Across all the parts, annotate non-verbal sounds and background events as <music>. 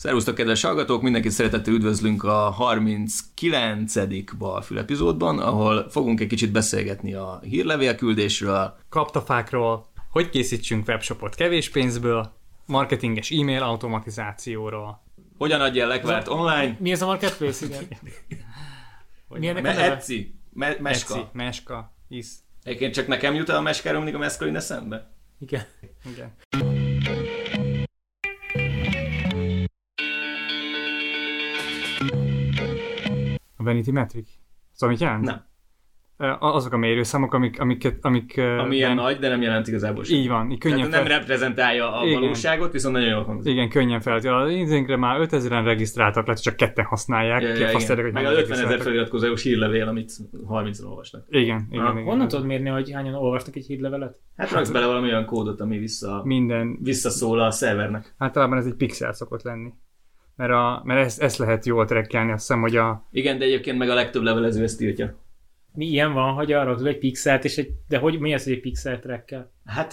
Szervusztok, kedves hallgatók! Mindenkit szeretettel üdvözlünk a 39. Balfül epizódban, ahol fogunk egy kicsit beszélgetni a hírlevélküldésről, kaptafákról, hogy készítsünk webshopot kevés pénzből, marketinges e-mail automatizációról. hogyan adja lekvárt online, Mi ez a marketplace, igen? <laughs> Mi ennek a me- neve? Etsy, me- meska. Etsy, meska, isz. Egyébként csak nekem jut el a meskáról mindig a meszkalin eszembe. Igen. Igen. A Vanity Metric? Szóval mit jelent? Nem. Azok a mérőszámok, amik, amiket, amik... Ami ilyen nagy, de nem jelent igazából semmit. Így van, így könnyen Tehát nem fel... reprezentálja a Igen. valóságot, viszont nagyon jól hangzik. Igen, könnyen felti. Az idénkre már 5000-en regisztráltak, lehet, hogy csak ketten használják. Ja, Ja, igen. érdekel, hogy Meg az 50 ezer feliratkozós hírlevél, amit 30-an olvasnak. Igen, igen, Ah, igen. Honnan tudod mérni, hogy hányan olvastak egy hírlevelet? Hát raksz bele valami olyan kódot, ami vissza, Minden, visszaszól a szervernek. általában ez egy pixel szokott lenni. Mert, a, mert ezt, ezt lehet jól trekkelni, azt hiszem, hogy a, Igen, de egyébként meg a legtöbb levelező ezt tiltja. Mi ilyen van, hogy arra rakod egy pixelt, és egy, de hogy mi az, hogy egy pixel trackkel? Hát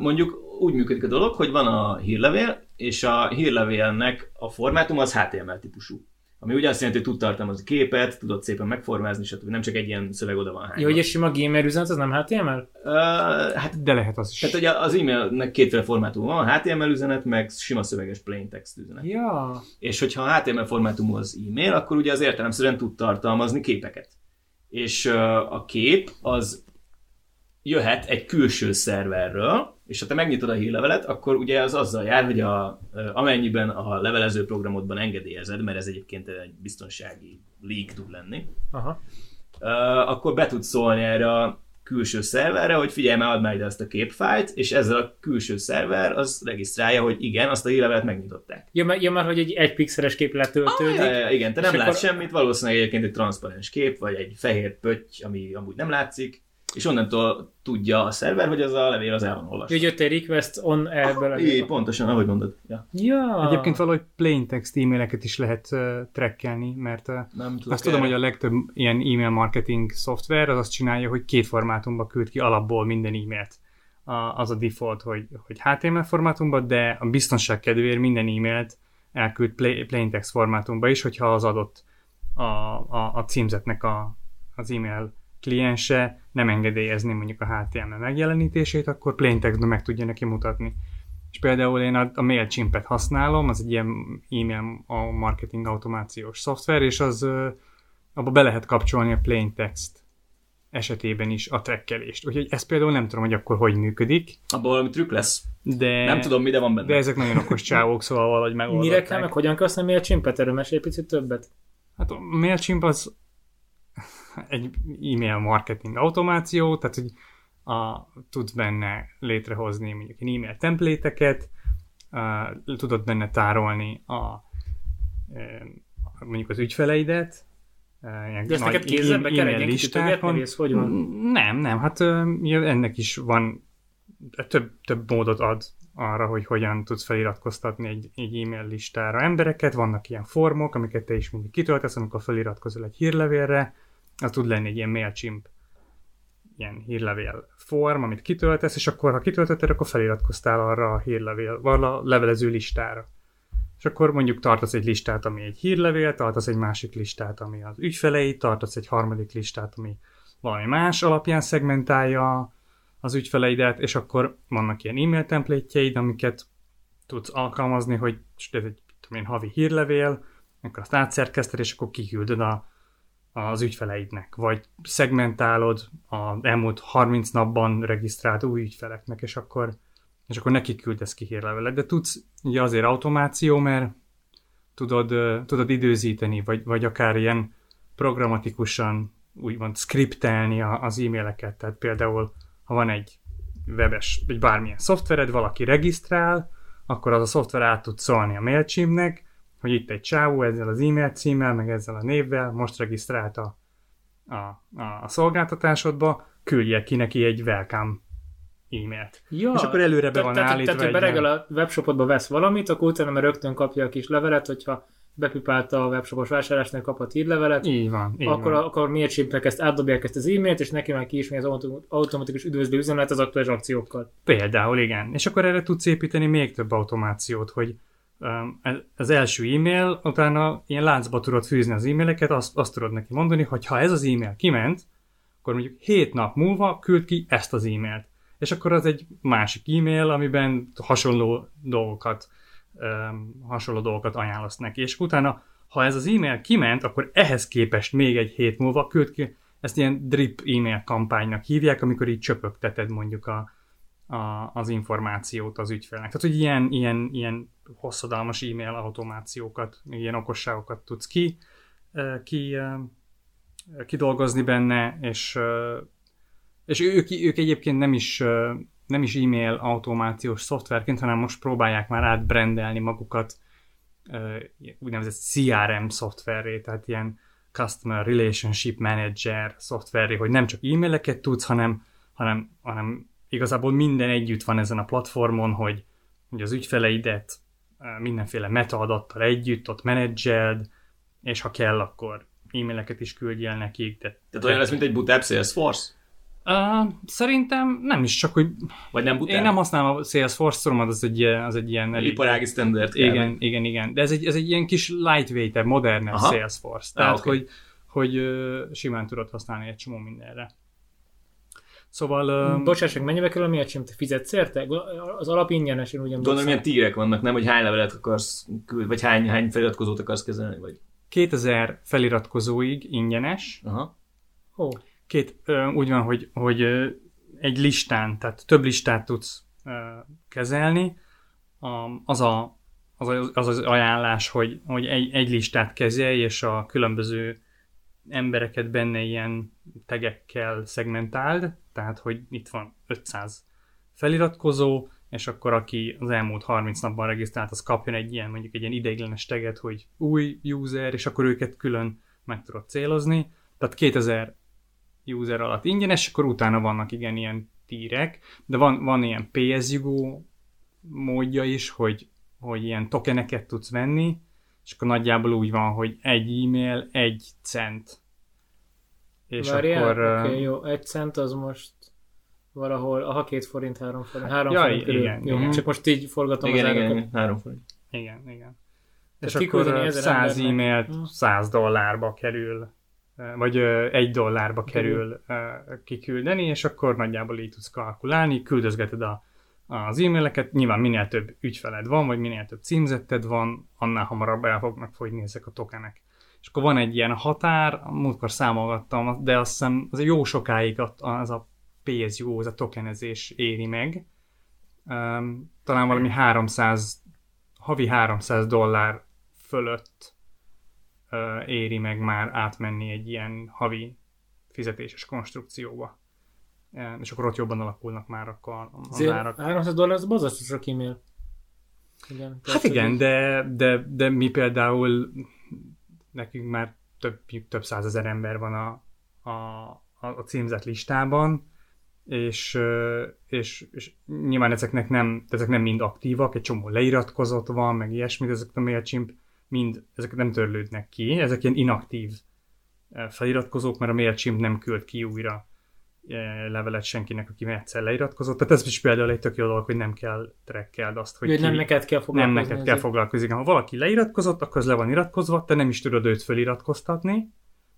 mondjuk úgy működik a dolog, hogy van a hírlevél, és a hírlevélnek a formátum az HTML típusú. Ami ugye azt jelenti, hogy tud tartalmazni képet, tudod szépen megformázni, stb. Nem csak egy ilyen szöveg oda van hány. Jó, hogy egy sima gamer üzenet, az nem HTML? hát, de lehet az is. tehát ugye az e-mailnek kétféle formátum van, HTML üzenet, meg sima szöveges plain text üzenet. Ja. És hogyha a HTML formátumú az e-mail, akkor ugye az értelemszerűen tud tartalmazni képeket. És ö, a kép az jöhet egy külső szerverről, és ha te megnyitod a hírlevelet, akkor ugye az azzal jár, hogy a, amennyiben a levelező programodban engedélyezed, mert ez egyébként egy biztonsági leak tud lenni, Aha. akkor be tudsz szólni erre a külső szerverre, hogy figyelj már, add már ide ezt a képfájlt, és ezzel a külső szerver az regisztrálja, hogy igen, azt a hírlevelet megnyitották. Ja, mert, ja, mert hogy egy egy pixeles kép letöltődik. Ah, ja, ja, igen, te nem látsz akkor- semmit, valószínűleg egyébként egy transzparens kép, vagy egy fehér pötty, ami amúgy nem látszik, és onnantól tudja a szerver, hogy az a levél az el van olvasva. Hogy jött egy request on ebből a... Így, pontosan, ahogy mondod. Ja. Ja. Egyébként valahogy plain text e-maileket is lehet uh, trekkelni, mert uh, Nem tudok azt tudom, erre. hogy a legtöbb ilyen e-mail marketing szoftver az azt csinálja, hogy két formátumba küld ki alapból minden e-mailt. A, az a default, hogy, hogy HTML formátumban, de a biztonság kedvéért minden e-mailt elküld play, plain text formátumba is, hogyha az adott a, a, a címzetnek a, az e-mail kliense nem engedélyezni mondjuk a HTML megjelenítését, akkor plain textben meg tudja neki mutatni. És például én a, a MailChimp-et használom, az egy ilyen e-mail a marketing automációs szoftver, és az abba be lehet kapcsolni a plain text esetében is a trekkelést. Úgyhogy ezt például nem tudom, hogy akkor hogy működik, Abban valami trükk lesz. de, Nem tudom, mi, de van benne. de ezek nagyon okos csávók, szóval valahogy megoldották. Mire kell, meg hogyan kell használni a csimpet? Erről mesélj egy picit többet. Hát a MailChimp az egy e-mail marketing automáció, tehát hogy a, tudsz benne létrehozni mondjuk egy e-mail templéteket, uh, tudod benne tárolni a, uh, mondjuk az ügyfeleidet, ilyen De ezt neked kézzelbe kell e-mail egy listákat, vagy ez hogy van? Nem, nem, hát ennek is van több, több módot ad arra, hogy hogyan tudsz feliratkoztatni egy, egy e-mail listára embereket. Vannak ilyen formok, amiket te is mindig kitöltesz, amikor feliratkozol egy hírlevélre. Az tud lenni egy ilyen MailChimp ilyen hírlevél form, amit kitöltesz, és akkor, ha kitöltötted, akkor feliratkoztál arra a hírlevél, arra a levelező listára. És akkor mondjuk tartasz egy listát, ami egy hírlevél, tartasz egy másik listát, ami az ügyfelei, tartasz egy harmadik listát, ami valami más alapján szegmentálja az ügyfeleidet, és akkor vannak ilyen e-mail templétjeid, amiket tudsz alkalmazni, hogy ez egy tudom én, havi hírlevél, akkor azt átszerkeszted, és akkor kiküldöd a, az ügyfeleidnek, vagy szegmentálod az elmúlt 30 napban regisztrált új ügyfeleknek, és akkor, és akkor neki küldesz ki hírlevelet. De tudsz ugye azért automáció, mert tudod, tudod időzíteni, vagy, vagy akár ilyen programatikusan úgymond skriptelni a- az e-maileket. Tehát például, ha van egy webes, vagy bármilyen szoftvered, valaki regisztrál, akkor az a szoftver át tud szólni a MailChimpnek, hogy itt egy csávó ezzel az e-mail címmel, meg ezzel a névvel, most regisztrált a, a, a, a szolgáltatásodba, küldje ki neki egy welcome e-mailt. Ja, És akkor előre be van állítva Tehát, hogy beregel a webshopodba vesz valamit, akkor utána már rögtön kapja a kis levelet, hogyha bepipálta a webshopos vásárlásnál kapott hírlevelet, Így van, így akkor, van. a, akkor miért chipnek ezt átdobják ezt az e-mailt, és neki már ki is megy az autom- automatikus üdvözlő üzenet az aktuális akciókkal. Például igen. És akkor erre tudsz építeni még több automációt, hogy, az első e-mail, utána ilyen láncba tudod fűzni az e-maileket, azt, azt tudod neki mondani, hogy ha ez az e-mail kiment, akkor mondjuk 7 nap múlva küld ki ezt az e-mailt. És akkor az egy másik e-mail, amiben hasonló dolgokat, öm, hasonló dolgokat ajánlasz neki. És utána, ha ez az e-mail kiment, akkor ehhez képest még egy hét múlva küld ki, ezt ilyen drip e-mail kampánynak hívják, amikor így csöpögteted mondjuk a, a, az információt az ügyfélnek. Tehát, hogy ilyen, ilyen, ilyen hosszadalmas e-mail automációkat, ilyen okosságokat tudsz ki, ki kidolgozni benne, és, és ők, ők egyébként nem is, nem is e-mail automációs szoftverként, hanem most próbálják már átbrendelni magukat úgynevezett CRM szoftverré, tehát ilyen Customer Relationship Manager szoftverré, hogy nem csak e-maileket tudsz, hanem, hanem, hanem igazából minden együtt van ezen a platformon, hogy, hogy az ügyfeleidet mindenféle metaadattal együtt ott menedzseld, és ha kell, akkor e-maileket is küldjél nekik. De, Tehát olyan lesz, mint egy butább Salesforce? Uh, szerintem nem is csak, hogy Vagy nem butább? én nem használom a Salesforce, tudom, az egy, az egy ilyen elég... Iparági standard kell. Igen, igen, igen. De ez egy, ez egy ilyen kis lightweight modernebb Aha. Salesforce. Tehát, Ah, oké. hogy, hogy ö, simán tudod használni egy csomó mindenre. Szóval... ö, Bocsáss meg, mennyibe kerül a MailChimp? Te fizetsz érte? Az alap ingyenes, én úgy Gondolom, milyen tírek vannak, nem? Hogy hány levelet akarsz küld, vagy hány, hány feliratkozót akarsz kezelni, vagy... 2000 feliratkozóig ingyenes. Aha. Ó, Két, ö, úgy van, hogy, hogy egy listán, tehát több listát tudsz kezelni. Az, a, az, a- az az ajánlás, hogy, hogy egy, egy listát kezelj, és a különböző embereket benne ilyen tegekkel szegmentáld, tehát hogy itt van 500 feliratkozó, és akkor aki az elmúlt 30 napban regisztrált, az kapjon egy ilyen, mondjuk egy ilyen ideiglenes teget, hogy új user, és akkor őket külön meg tudod célozni. Tehát 2000 user alatt ingyenes, akkor utána vannak igen ilyen tírek, de van, van ilyen PSUGO módja is, hogy, hogy ilyen tokeneket tudsz venni, és akkor nagyjából úgy van, hogy egy e-mail, egy cent. És Várjál, akkor... oké, okay, jó, egy cent az most valahol, aha, két forint, három forint, három Ja, forint körül. igen, jó, igen. csak most így forgatom Igen, az igen, árakat. igen, három forint. Igen, igen. Tehát És akkor kiküldeni ö, ezer 100 embernek. e-mailt Hm. 100 dollárba kerül, vagy egy dollárba kerül kiküldeni, és akkor nagyjából így tudsz kalkulálni, küldözgeted a, az e-maileket, nyilván minél több ügyfeled van, vagy minél több címzetted van, annál hamarabb el fognak fogyni ezek a tokenek. És akkor van egy ilyen határ, múltkor számolgattam, de azt hiszem az jó sokáig az a PSU, az a tokenezés éri meg. Um, talán valami 300, havi 300 dollár fölött uh, éri meg már átmenni egy ilyen havi fizetéses konstrukcióba. Um, és akkor ott jobban alakulnak már akkor az Azért árak. 300 dollár, az borzasztó sok e-mail. Igen, Hát igen, de, de, de mi például nekünk már több, több százezer ember van a, a, a, a címzett listában, és, ö, és, és nyilván ezeknek nem, ezek nem mind aktívak, egy csomó leiratkozott van, meg ilyesmit, ezek a MailChimp mind, ezek nem törlődnek ki, ezek ilyen inaktív ö, feliratkozók, mert a MailChimp nem küld ki újra levelet senkinek, aki egyszer leiratkozott. Tehát ez is például egy tök jó dolog, hogy nem kell trekkeld azt, hogy hogy nem ki- neked kell nem foglalkozni. neked kell foglalkozni. Ha valaki leiratkozott, akkor az le van iratkozva, te nem is tudod őt feliratkoztatni,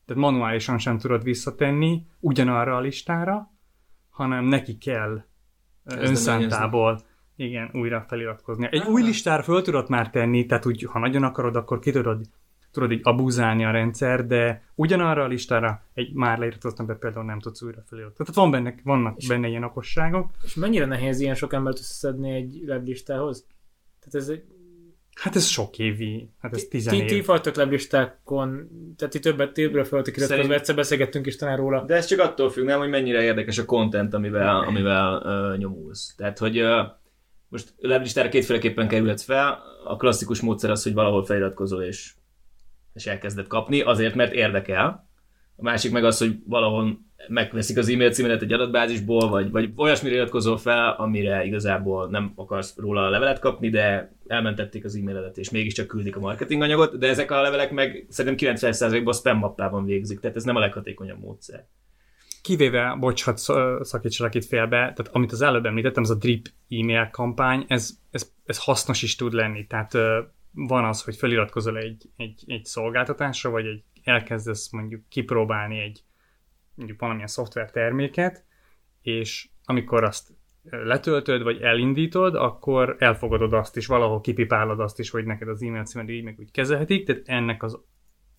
tehát manuálisan sem tudod visszatenni ugyanarra a listára, hanem neki kell ö, önszántából igen, újra feliratkozni. Egy Ah. új listára föl tudod már tenni, tehát úgy, ha nagyon akarod, akkor ki tudod, tudod így abúzálni a rendszer, de ugyanarra a listára egy már leiratkozott ember például nem tudsz újra feliratkozni. Tehát van benne, vannak benne ilyen okosságok. És mennyire nehéz ilyen sok embert összeszedni egy weblistához? Tehát ez egy... Hát ez sok évi, hát ez Ti, tizen ti, ti év. vagytok weblistákon, tehát ti többet többre föltek iratkozva, egyszer beszélgettünk is talán róla. De ez csak attól függ, nem, hogy mennyire érdekes a content, amivel, amivel uh, nyomulsz. Tehát, hogy uh, most weblistára kétféleképpen kerülhetsz fel. A klasszikus módszer az, hogy valahol feliratkozol és, és elkezded kapni, azért, mert érdekel. A másik meg az, hogy valahol megveszik az e-mail címedet egy adatbázisból, vagy, vagy olyasmire iratkozol fel, amire igazából nem akarsz róla a levelet kapni, de elmentették az e-mailedet, és mégiscsak küldik a marketinganyagot, de ezek a levelek meg szerintem 90%-ban spam mappában végzik, tehát ez nem a leghatékonyabb módszer. kivéve, bocs, hadd sz- szakítsalak itt félbe, tehát amit az előbb említettem, ez a drip e-mail kampány, ez, ez, ez hasznos is tud lenni. Tehát van az, hogy feliratkozol egy, egy, egy szolgáltatásra, vagy egy, elkezdesz mondjuk kipróbálni egy mondjuk valamilyen szoftver terméket, és amikor azt letöltöd, vagy elindítod, akkor elfogadod azt is, valahol kipipálod azt is, hogy neked az e-mail címed így meg úgy kezelhetik, tehát ennek az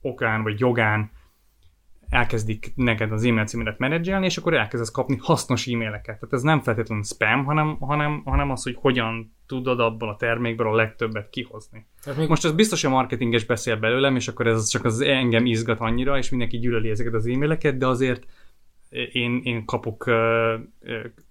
okán vagy jogán elkezdik neked az e-mail címedet menedzselni, és akkor elkezdesz kapni hasznos e-maileket. Tehát ez nem feltétlenül spam, hanem, hanem, hanem az, hogy hogyan tudod abból a termékből a legtöbbet kihozni. Tehát még Most az biztos, hogy a marketinges beszél belőlem, és akkor ez csak az engem izgat annyira, és mindenki gyűlöli ezeket az e-maileket, de azért én, én kapok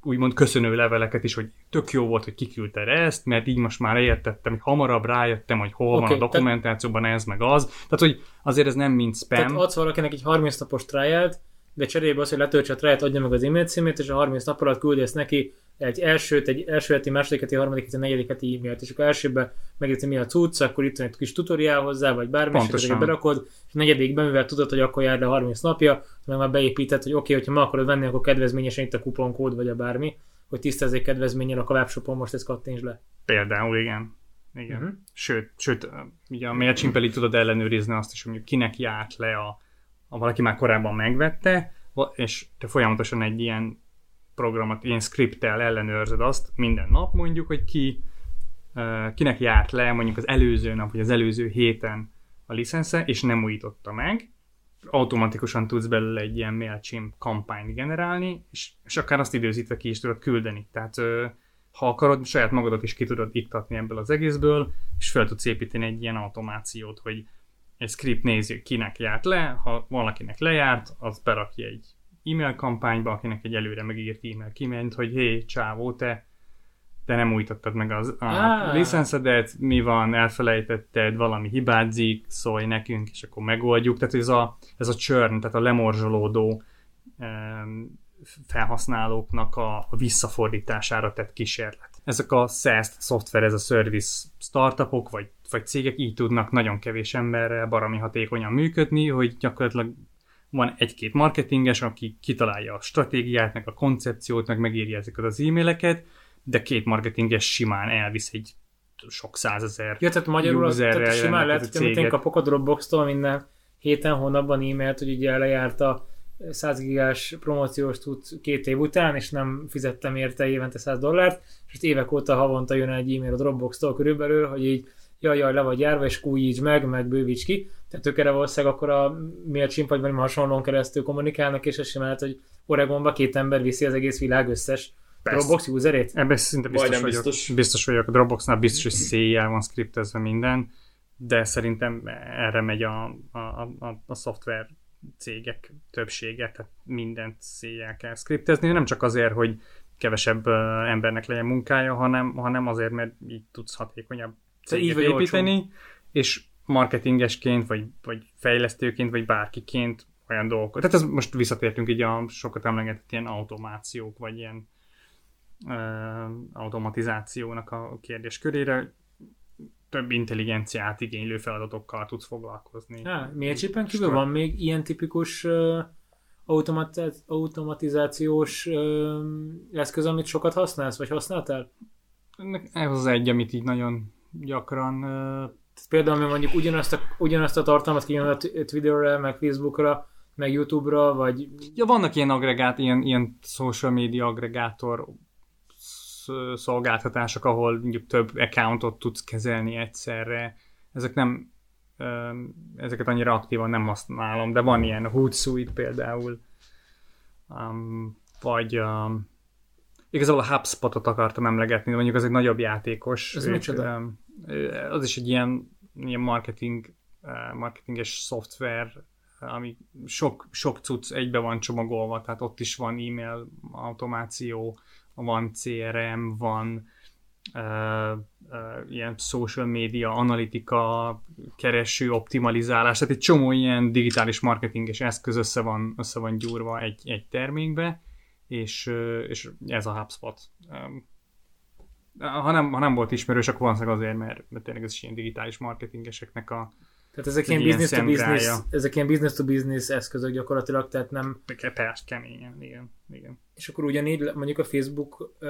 úgymond köszönő leveleket is, hogy tök jó volt, hogy kiküldted ezt, mert így most már értettem, hogy hamarabb rájöttem, hogy hol okay, van a dokumentációban ez meg az. Tehát, hogy azért ez nem mind spam. Tehát adsz valakinek egy 30 napos trialt, de cserébe az, hogy letöltse a trialt, adja meg az e-mail címét, és a 30 nap alatt küldesz neki egy elsőt, egy első heti, második heti, harmadik heti, negyedik heti e-mailt, és akkor elsőben megérti mi a cucc, akkor itt van egy kis tutoriál hozzá, vagy bármi, és berakod, és a negyedikben, mivel tudod, hogy akkor jár le 30 napja, meg már beépített, hogy oké, okay, hogyha meg akarod venni, akkor kedvezményesen itt a kuponkód, vagy a bármi, hogy tisztázzék kedvezménnyel a webshopon, most ezt kattints le. Például, igen. Igen. Uh-huh. Sőt, sőt, ugye a mailchimp tudod ellenőrizni azt is, hogy kinek járt le a, a valaki már korábban megvette, és te folyamatosan egy ilyen programot, ilyen scripttel ellenőrzöd azt minden nap mondjuk, hogy ki, kinek járt le mondjuk az előző nap, vagy az előző héten a licensze, és nem újította meg, automatikusan tudsz belőle egy ilyen MailChimp kampányt generálni, és, és akár azt időzítve ki is tudod küldeni. Tehát ha akarod, saját magadat is ki tudod iktatni ebből az egészből, és fel tudsz építeni egy ilyen automációt, hogy egy script nézi, kinek járt le, ha valakinek lejárt, az berakja egy e-mail kampányba, akinek egy előre megírt e-mail kiment, hogy hé, csávó, te, te nem újítottad meg az, a Á. licenszedet, mi van, elfelejtetted, valami hibázik, szólj nekünk, és akkor megoldjuk. Tehát ez a, ez a churn, tehát a lemorzsolódó em, felhasználóknak a, visszafordítására tett kísérlet. Ezek a SaaS szoftver, ez a service startupok, vagy, vagy cégek így tudnak nagyon kevés emberrel baromi hatékonyan működni, hogy gyakorlatilag van egy-két marketinges, aki kitalálja a stratégiát, meg a koncepciót, meg megírja ezeket az e-maileket, de két marketinges simán elvisz egy sok százezer Ja, tehát magyarul az, tehát simán lehet, hogy amit én kapok a Dropbox-tól minden héten, hónapban e-mailt, hogy ugye lejárt a 100 gigás promóciós tud két év után, és nem fizettem érte évente 100 dollárt, és most évek óta havonta jön egy e-mail a Dropbox-tól körülbelül, hogy így jaj, jaj, le vagy járva, és újítsd meg, meg bővíts ki. Tehát ők erre valószínűleg akkor a MailChimp vagy valami hasonlón keresztül kommunikálnak, és ez sem lehet, hogy Oregonba két ember viszi az egész világ összes Persze. Dropbox userét. Ebben szinte biztos Majdnem vagyok. biztos. biztos vagyok. A Dropboxnál biztos, hogy széjjel van skriptezve minden, de szerintem erre megy a, a, a, a szoftver cégek többsége, tehát mindent széjjel kell skriptezni, nem csak azért, hogy kevesebb uh, embernek legyen munkája, hanem, hanem azért, mert így tudsz hatékonyabb így céget vagy építeni, és marketingesként, vagy, vagy fejlesztőként, vagy bárkiként olyan dolgokat. Tehát ez most visszatértünk így a sokat emlegetett ilyen automációk, vagy ilyen ö, automatizációnak a kérdés körére több intelligenciát igénylő feladatokkal tudsz foglalkozni. Há, MailChimp-en kívül van még ilyen tipikus uh, automatiz- automatizációs uh, eszköz, amit sokat használsz, vagy használtál? Ez az egy, amit így nagyon gyakran ö, Például, ami mondjuk ugyanazt a, ugyanazt a tartalmat kijön a Twitterre, meg Facebookra, meg YouTube-ra, vagy Ja, vannak ilyen agregát, ilyen, ilyen social media agregátor sz- szolgáltatások, ahol mondjuk több accountot tudsz kezelni egyszerre. Ezek nem, ezeket annyira aktívan nem használom, de van ilyen Hootsuite például, um, vagy um, igazából a HubSpotot akartam emlegetni, de mondjuk az egy nagyobb játékos. Ez Ők, micsoda? Az is egy ilyen, ilyen marketing, marketinges szoftver, ami sok, sok cucc egybe van csomagolva, tehát ott is van e-mail automáció, van CRM, van uh, uh, ilyen social media, analitika, kereső, optimalizálás, tehát egy csomó ilyen digitális marketinges eszköz össze van, össze van gyúrva egy, egy termékbe, és, és ez a HubSpot. Ha nem, ha nem volt ismerős, akkor valószínűleg azért, mert, mert tényleg ez is ilyen digitális marketingeseknek a, Tehát ezek ilyen, business to business, ezek ilyen business to business eszközök gyakorlatilag, tehát nem, Persze, keményen, igen. igen. és akkor ugyanígy mondjuk a Facebook, uh,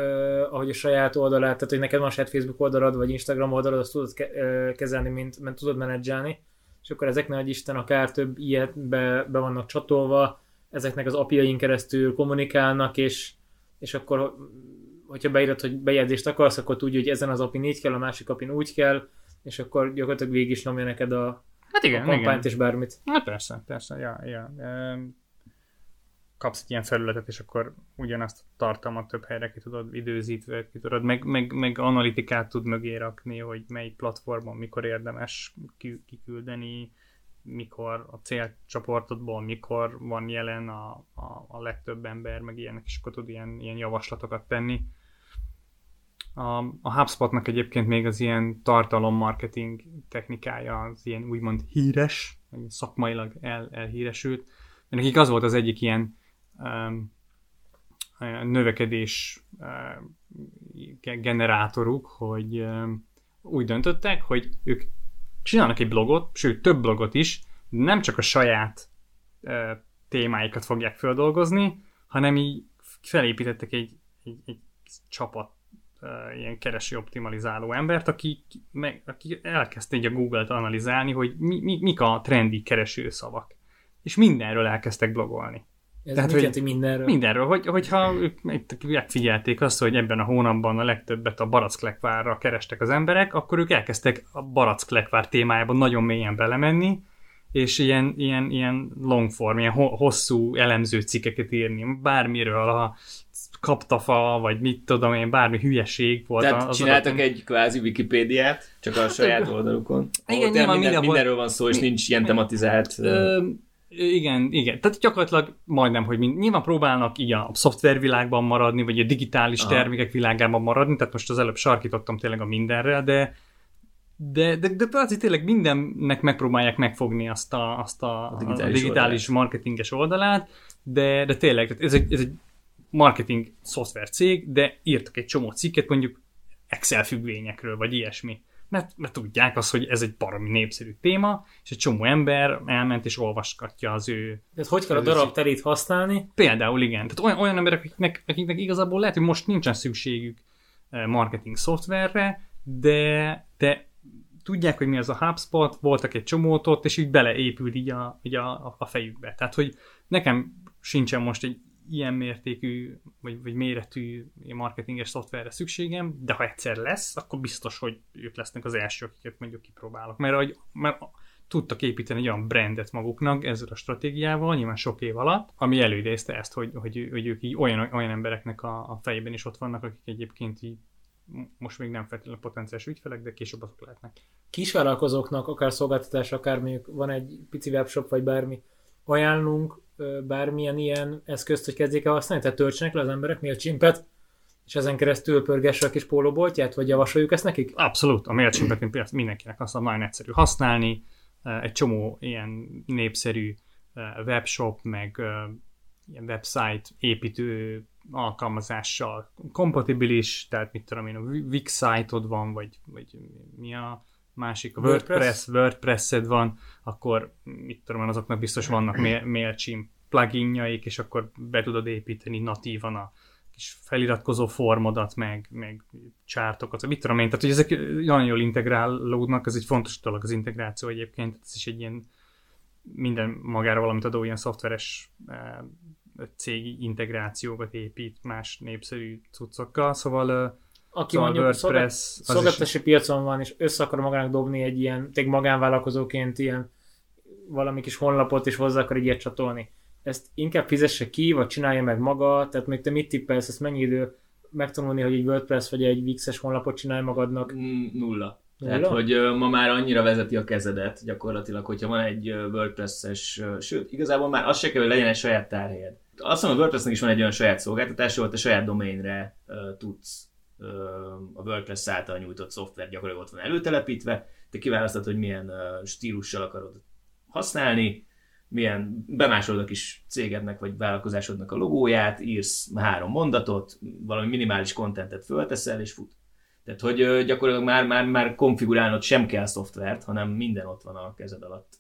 ahogy a saját oldalát, tehát hogy neked van saját Facebook oldalad, vagy Instagram oldalad, azt tudod ke- uh, kezelni, mint, mint tudod menedzselni, és akkor ezek nagy Isten akár több ilyet be, be vannak csatolva, ezeknek az apjain keresztül kommunikálnak, és, és akkor hogyha beírod, hogy bejegyzést akarsz, akkor tudja, hogy ezen az apin így kell, a másik apin úgy kell, és akkor gyakorlatilag végig is nyomja neked a, Hát a igen, kampányt igen. és bármit. Hát persze, persze, ja, ja. Kapsz egy ilyen felületet, és akkor ugyanazt a tartalmat több helyre ki tudod időzítve, ki tudod, meg, meg, meg analitikát tud mögé rakni, hogy melyik platformon mikor érdemes ki- kiküldeni, mikor a célcsoportodból mikor van jelen a, a, a legtöbb ember, meg ilyenek, és akkor tud ilyen, ilyen javaslatokat tenni. A, a HubSpotnak egyébként még az ilyen tartalommarketing technikája az ilyen úgymond híres, vagy szakmailag el, elhíresült. Mert nekik az volt az egyik ilyen um, növekedés um, generátoruk, hogy um, úgy döntöttek, hogy ők csinálnak egy blogot, sőt több blogot is, nem csak a saját uh, témáikat fogják feldolgozni, hanem így felépítettek egy, egy, egy csapat uh, ilyen kereső optimalizáló embert, aki, meg, aki elkezdte így a Google-t analizálni, hogy mi, mi, mik a trendi keresőszavak. És mindenről elkezdtek blogolni. Ez Tehát, mit hogy jelenti mindenről? Mindenről, hogy, hogyha ők megfigyelték azt, hogy ebben a hónapban a legtöbbet a baracklekvárra kerestek az emberek, akkor ők elkezdtek a baracklekvár témájában nagyon mélyen belemenni, és ilyen, ilyen, ilyen longform, ilyen ho- hosszú elemző cikkeket írni, bármiről, a kaptafa, vagy mit tudom én, bármi hülyeség volt. Tehát az csináltak adott- egy kvázi Wikipédiát, csak a saját oldalukon. Igen, ahol nyilván minden, mindenhol- mindenről van szó, és nincs ilyen tematizált... Ö, igen, igen. Tehát gyakorlatilag majdnem, hogy mind, nyilván próbálnak így a szoftvervilágban maradni, vagy a digitális Aha. Termékek világában maradni, tehát most az előbb sarkítottam tényleg a mindenre, de de, de, de azért tényleg mindennek megpróbálják megfogni azt a, azt a, a digitális, a digitális marketinges oldalát, de, de tényleg, tehát ez egy, ez egy marketing szoftver cég, de írtak egy csomó cikket mondjuk Excel függvényekről, vagy ilyesmi. Mert, mert tudják azt, hogy ez egy baromi népszerű téma, és egy csomó ember elment és olvaskatja az ő Tehát hogy kell a darab terét használni? Például igen. Tehát olyan, olyan emberek, akiknek, akiknek igazából lehet, hogy most nincsen szükségük eh, marketing szoftverre, de, de tudják, hogy mi az a HubSpot, voltak egy csomót ott, és így beleépült így a, így a, a fejükbe. Tehát, hogy nekem sincsen most egy ilyen mértékű, vagy, vagy méretű marketinges szoftverre szükségem, de ha egyszer lesz, akkor biztos, hogy ők lesznek az elsők, akiket mondjuk kipróbálok. Mert, hogy, mert tudtak építeni egy olyan brandet maguknak ezzel a stratégiával, nyilván sok év alatt, ami előidézte ezt, hogy, hogy, hogy ők így olyan, olyan embereknek a, a fejében is ott vannak, akik egyébként így most még nem feltétlenül potenciális ügyfelek, de később azok lehetnek. Kisvállalkozóknak, akár szolgáltatás, akár mondjuk van egy pici webshop, vagy bármi, ajánlunk bármilyen ilyen eszközt, hogy kezdjék el használni? Tehát töltsenek le az emberek MailChimpet, és ezen keresztül pörgesse a kis pólóboltját, vagy javasoljuk ezt nekik? Abszolút, a MailChimpet például mindenkinek azt nagyon egyszerű használni, egy csomó ilyen népszerű webshop, meg ilyen website építő alkalmazással kompatibilis, tehát mit tudom én, a Wix site-od van, vagy, vagy mi a másik, a WordPress, WordPress? WordPress-ed van, akkor mit tudom én, azoknak biztos vannak Mail- MailChimp pluginjaik, és akkor be tudod építeni natívan a kis feliratkozó formodat, meg, meg csártokat, mit tudom én, tehát hogy ezek nagyon jól integrálódnak, ez egy fontos dolog az integráció egyébként, ez is egy ilyen minden magára valamit adó ilyen szoftveres eh, cégi integrációkat épít más népszerű cuccokkal, szóval eh, Aki Szóval mondjuk WordPress, szolgált- az is- szolgáltatási piacon van, és össze akar magának dobni egy ilyen, tényleg magánvállalkozóként ilyen valami kis honlapot, és hozzá akar egy ilyet csatolni. Ezt inkább fizesse ki, vagy csinálja meg maga, tehát még te mit tippelsz, ezt mennyi idő megtanulni, hogy egy WordPress vagy egy Wix-es honlapot csinálj magadnak? Nulla. Nulla? Tehát, hogy ö, ma már annyira vezeti a kezedet gyakorlatilag, hogyha van egy WordPress-es, sőt, igazából már az se kell, hogy legyen egy saját tárhelyed. Azt mondom, a WordPressnek is van egy olyan saját szolgáltatás, ahol te saját domainre ö, tudsz a WordPress által nyújtott szoftver gyakorlatilag ott van előtelepítve, te kiválasztod, hogy milyen stílussal akarod használni, milyen bemásolod a kis cégednek vagy vállalkozásodnak a logóját, írsz három mondatot, valami minimális kontentet fölteszel, és fut. Tehát, hogy gyakorlatilag már, már, már konfigurálnod sem kell szoftvert, hanem minden ott van a kezed alatt.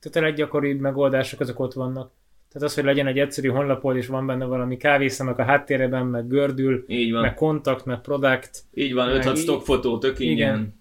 Tehát a leggyakoribb megoldások azok ott vannak. Tehát az, hogy legyen egy egyszerű honlapod, és van benne valami kávészemek a háttérben, meg gördül, Így van. meg kontakt, meg product. Így van, Meg 5-6 í- stock fotó, tök Igen.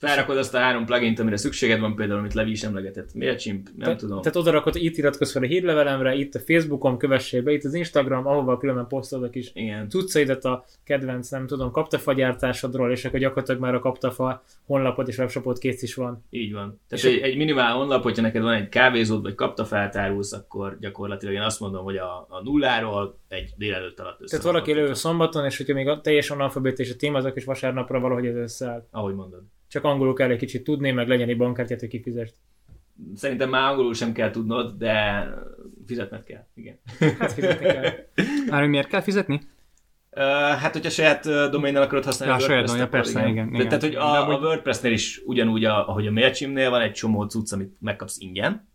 Felrakod azt a három plugint, amire szükséged van, például, amit Levi is emlegetett. MailChimp, nem Te- tudom. Tehát oda rakod, itt iratkozz fel a hírlevelemre, itt a Facebookon kövessél be, itt az Instagram, ahova különben posztolod a kis Igen. cuccaidat a kedvenc, nem tudom, kaptafa gyártásodról, és akkor gyakorlatilag már a kaptafa honlapod és webshopod kész is van. Így van. Tehát És egy, egy minimál honlap, hogyha neked van egy kávézód, vagy kapta feltárulsz, akkor gyakorlatilag én azt mondom, hogy a, a nulláról egy délelőtt alatt össze. Tehát valaki elő szombaton, és hogyha még a teljesen analfabét és a témazok, és vasárnapra valahogy ez összeáll. Ahogy mondod. Csak angolul kell egy kicsit tudni, meg legyen egy bankkártyát, hogy kifizest. Szerintem már angolul sem kell tudnod, de fizetned kell. Igen. Hát fizetni kell. <laughs> Már miért kell fizetni? Uh, hát, hogyha saját uh, doménnel akarod használni Ja, a saját WordPress-t, domain, akkor persze, igen, De, igen. Tehát, hogy De a, a WordPress-nél is ugyanúgy, a, ahogy a MailChimp-nél van egy csomó cucc, amit megkapsz ingyen,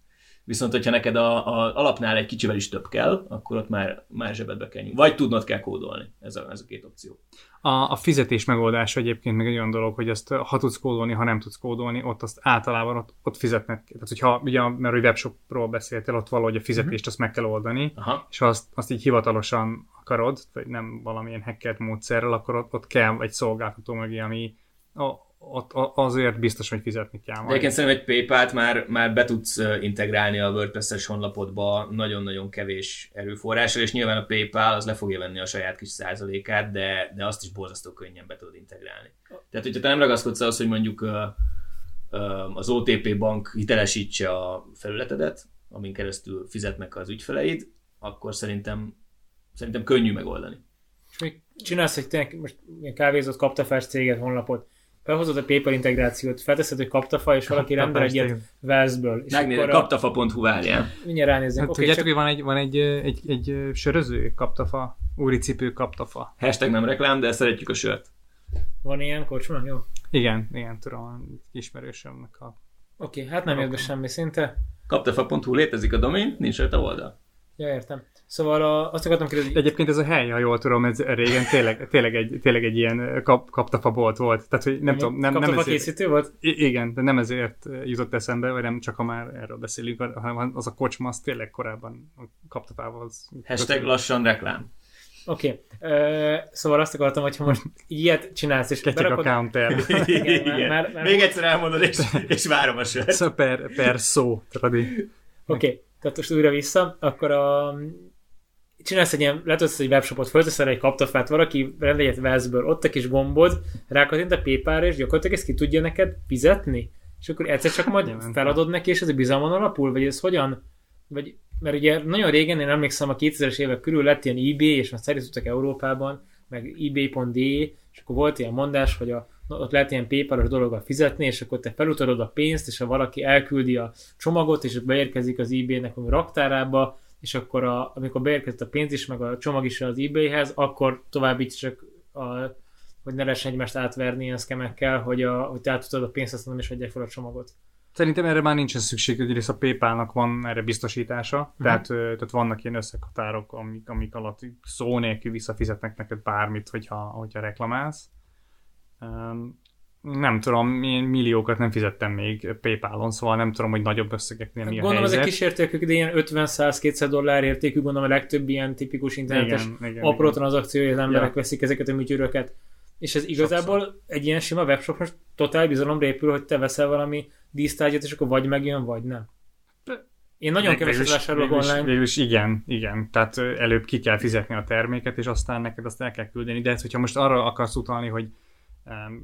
viszont hogyha neked a, a alapnál egy kicsivel is több kell, akkor ott már, már zsebedbe kell nyúlni. Vagy tudnod kell kódolni. Ez a, ez a két opció. A, a fizetés megoldása egyébként meg egy olyan dolog, hogy ezt ha tudsz kódolni, ha nem tudsz kódolni, ott azt általában ott, ott fizetnek. Tehát, hogyha ugye, mert hogy webshopról beszéltél, ott valahogy a fizetést azt meg kell oldani, Aha. és ha azt, azt így hivatalosan akarod, vagy nem valamilyen hackert módszerrel, akkor ott, ott kell egy szolgáltató mögé, ami a, ott, azért biztos, hogy fizetni kell De majd. egyébként szerintem egy PayPal-t már, már be tudsz integrálni a WordPress-es honlapodba nagyon-nagyon kevés erőforrással, és nyilván a PayPal az le fogja venni a saját kis százalékát, de, de azt is borzasztó könnyen be tudod integrálni. Tehát, hogyha te nem ragaszkodsz ahhoz, hogy mondjuk az OTP bank hitelesítse a felületedet, amin keresztül fizetnek az ügyfeleid, akkor szerintem, szerintem könnyű megoldani. És még csinálsz egy tényleg most ilyen kávézott kaptafás céget, honlapot, felhozod a PayPal integrációt, felteszed, hogy kaptafa, és valaki rendel egy ilyet Velszből. A, kaptafa.hu várjál. mindjárt ránézzünk. Hát, Oké, tudjátok, csak hogy van egy, van egy, egy, egy, söröző kaptafa, úri cipő kaptafa. Hashtag nem reklám, de szeretjük a sört. van ilyen kocsma? Jó. Igen, igen, tudom, ismerősömnek a... Oké, hát nem jött be semmi szinte. Kaptafa.hu létezik a domain, nincs rajta oldal. Ja, értem. Szóval a, azt akartam kérdezni, De egyébként ez a hely, ha jól tudom, ez régen tényleg, tényleg, egy, tényleg egy ilyen kap, kaptafa bolt volt. Tehát, hogy nem tudom, nem, nem ezért, készítő volt? I- igen, de nem ezért jutott eszembe, vagy nem csak ha már erről beszélünk, hanem az a kocsma, az tényleg korábban a kaptafával. Hashtag lassan reklám. Oké. Okay. Szóval azt akartam, hogy ha most ilyet csinálsz, és Ketyeg a counter. <laughs> Igen, már- már- már- Még egyszer elmondod, és, és várom a sört. Szóval per, per szó, tradi. Oké, okay. Tehát most újra vissza, akkor a... csinálsz egy ilyen, letöltesz egy webshopot, fölteszel egy kaptafát, valaki rendel egy Velszből, ott a kis gombod, rákattint a PayPal-ra, és gyakorlatilag ezt ki tudja neked fizetni? És akkor egyszer csak majd Nyilván. feladod neki, és ez a bizalmon alapul? Vagy ez hogyan? Vagy, mert ugye nagyon régen, én emlékszem, a 2000-es évek körül lett ilyen eBay, és már szeriződtek Európában, meg ebay.de, és akkor volt ilyen mondás, hogy a, ott lehet ilyen PayPal-os dologgal fizetni, és akkor te felutalod a pénzt, és ha valaki elküldi a csomagot, és beérkezik az eBay-nek a raktárába, és akkor a, amikor beérkezett a pénz is, meg a csomag is az eBay-hez, akkor továbbíts csak a, hogy ne lehessen egymást átverni ilyen szkemekkel, hogy, a, hogy te átudod a pénzt, aztán nem is adják fel a csomagot. Szerintem erre már nincsen szükség, egyrészt a PayPal-nak van erre biztosítása, uh-huh. tehát, tehát vannak ilyen összekatárok, amik, amik alatt szó nélkül visszafizetnek neked bármit, hogyha, hogyha reklamálsz. Nem tudom, én milliókat nem fizettem még PayPal-on, szóval nem tudom, hogy nagyobb összegeknél mi a Gondolom, helyzet. ezek kísértékük, de ilyen 50-100-200 dollár értékű, gondolom a legtöbb ilyen tipikus internetes igen, igen, apró igen. tranzakció, hogy az emberek Ja. veszik ezeket a műtyűröket. És ez igazából egy ilyen sima webshop most totál bizalomra épül, hogy te veszel valami dísztárgyat, és akkor vagy megjön, vagy nem. Én nagyon keveset vásárolok online. Végülis igen, igen. Tehát előbb ki kell fizetni a terméket, és aztán neked azt el kell küldeni. De ez, hogyha most arra akarsz utalni, hogy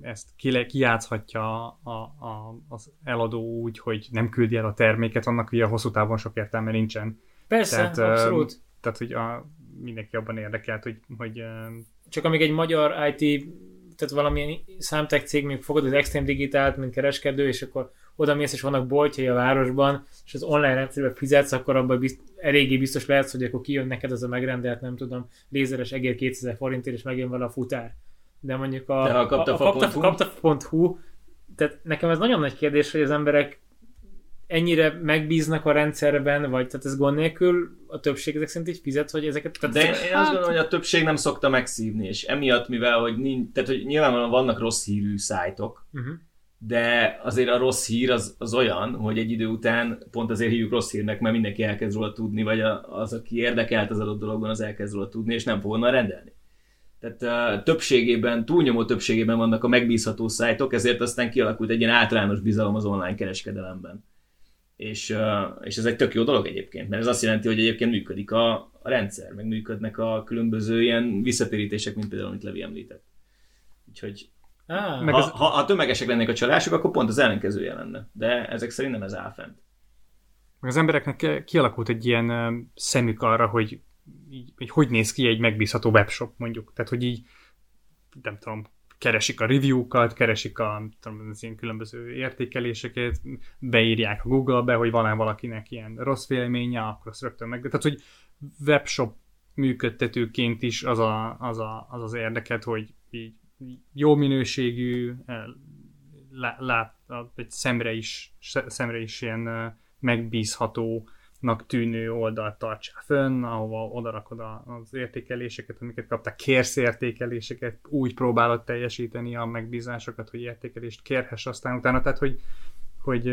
ezt kijátszhatja a, a, az eladó úgy, hogy nem küldi el a terméket, annak ugye hosszú távon sok értelme nincsen. Persze, Tehát, abszolút. Tehát, hogy a, mindenki abban érdekelt, hogy, hogy Csak amíg egy magyar IT, tehát valamilyen számtech cég még fogod az Extreme Digitált, mint kereskedő, és akkor oda mész, és vannak boltjai a városban, és az online rendszerben fizetsz, akkor abban bizt, eléggé biztos lehetsz, hogy akkor kijön neked az a megrendelt, nem tudom, lézeres egér 2000 forintért, és megjön vele a futár. De mondjuk a, De a a, a kaptafa.hu? kaptafa.hu, tehát nekem ez nagyon nagy kérdés, hogy az emberek ennyire megbíznak a rendszerben, vagy tehát ez gond nélkül a többség ezek szerint így fizet, hogy ezeket... Tehát De én azt gondolom, hogy a többség nem szokta megszívni, és emiatt, mivel hogy, nincs, tehát, hogy nyilvánvalóan vannak rossz hírű szájtok, Uh-huh. de azért a rossz hír az, az olyan, hogy egy idő után pont azért hívjuk rossz hírnek, mert mindenki elkezd róla tudni, vagy a, az, aki érdekelt az adott dologban, az elkezd róla tudni, és nem fog onnan rendelni. Tehát uh, többségében, túlnyomó többségében vannak a megbízható szájtok, ezért aztán kialakult egy ilyen általános bizalom az online kereskedelemben. És, uh, és ez egy tök jó dolog egyébként, mert ez azt jelenti, hogy egyébként működik a, a rendszer, meg működnek a különböző ilyen visszatérítések, mint például, amit Levi említett. Úgyhogy Ah, ha, az- ha, ha tömegesek lennék a csalások, akkor pont az ellenkezője lenne. De ezek szerint nem ez áll fent. Meg az embereknek kialakult egy ilyen szemük arra, hogy így, hogy, hogy néz ki egy megbízható webshop mondjuk. Tehát, hogy így nem tudom, keresik a review-kat, keresik a tudom, az ilyen különböző értékeléseket, beírják a Google-be, hogy van-e valakinek ilyen rossz véleménye, akkor azt rögtön meg... Tehát, hogy webshop működtetőként is az a, az, a, az, az érdeket, hogy így jó minőségű, eh, lá, lát, egy szemre is, szemre is ilyen eh, megbízhatónak tűnő oldalt tartsál fönn, ahova odarakod a- az értékeléseket, amiket kaptál, kérsz értékeléseket, úgy próbálod teljesíteni a megbízásokat, hogy értékelést kérhess aztán utána, tehát hogy, hogy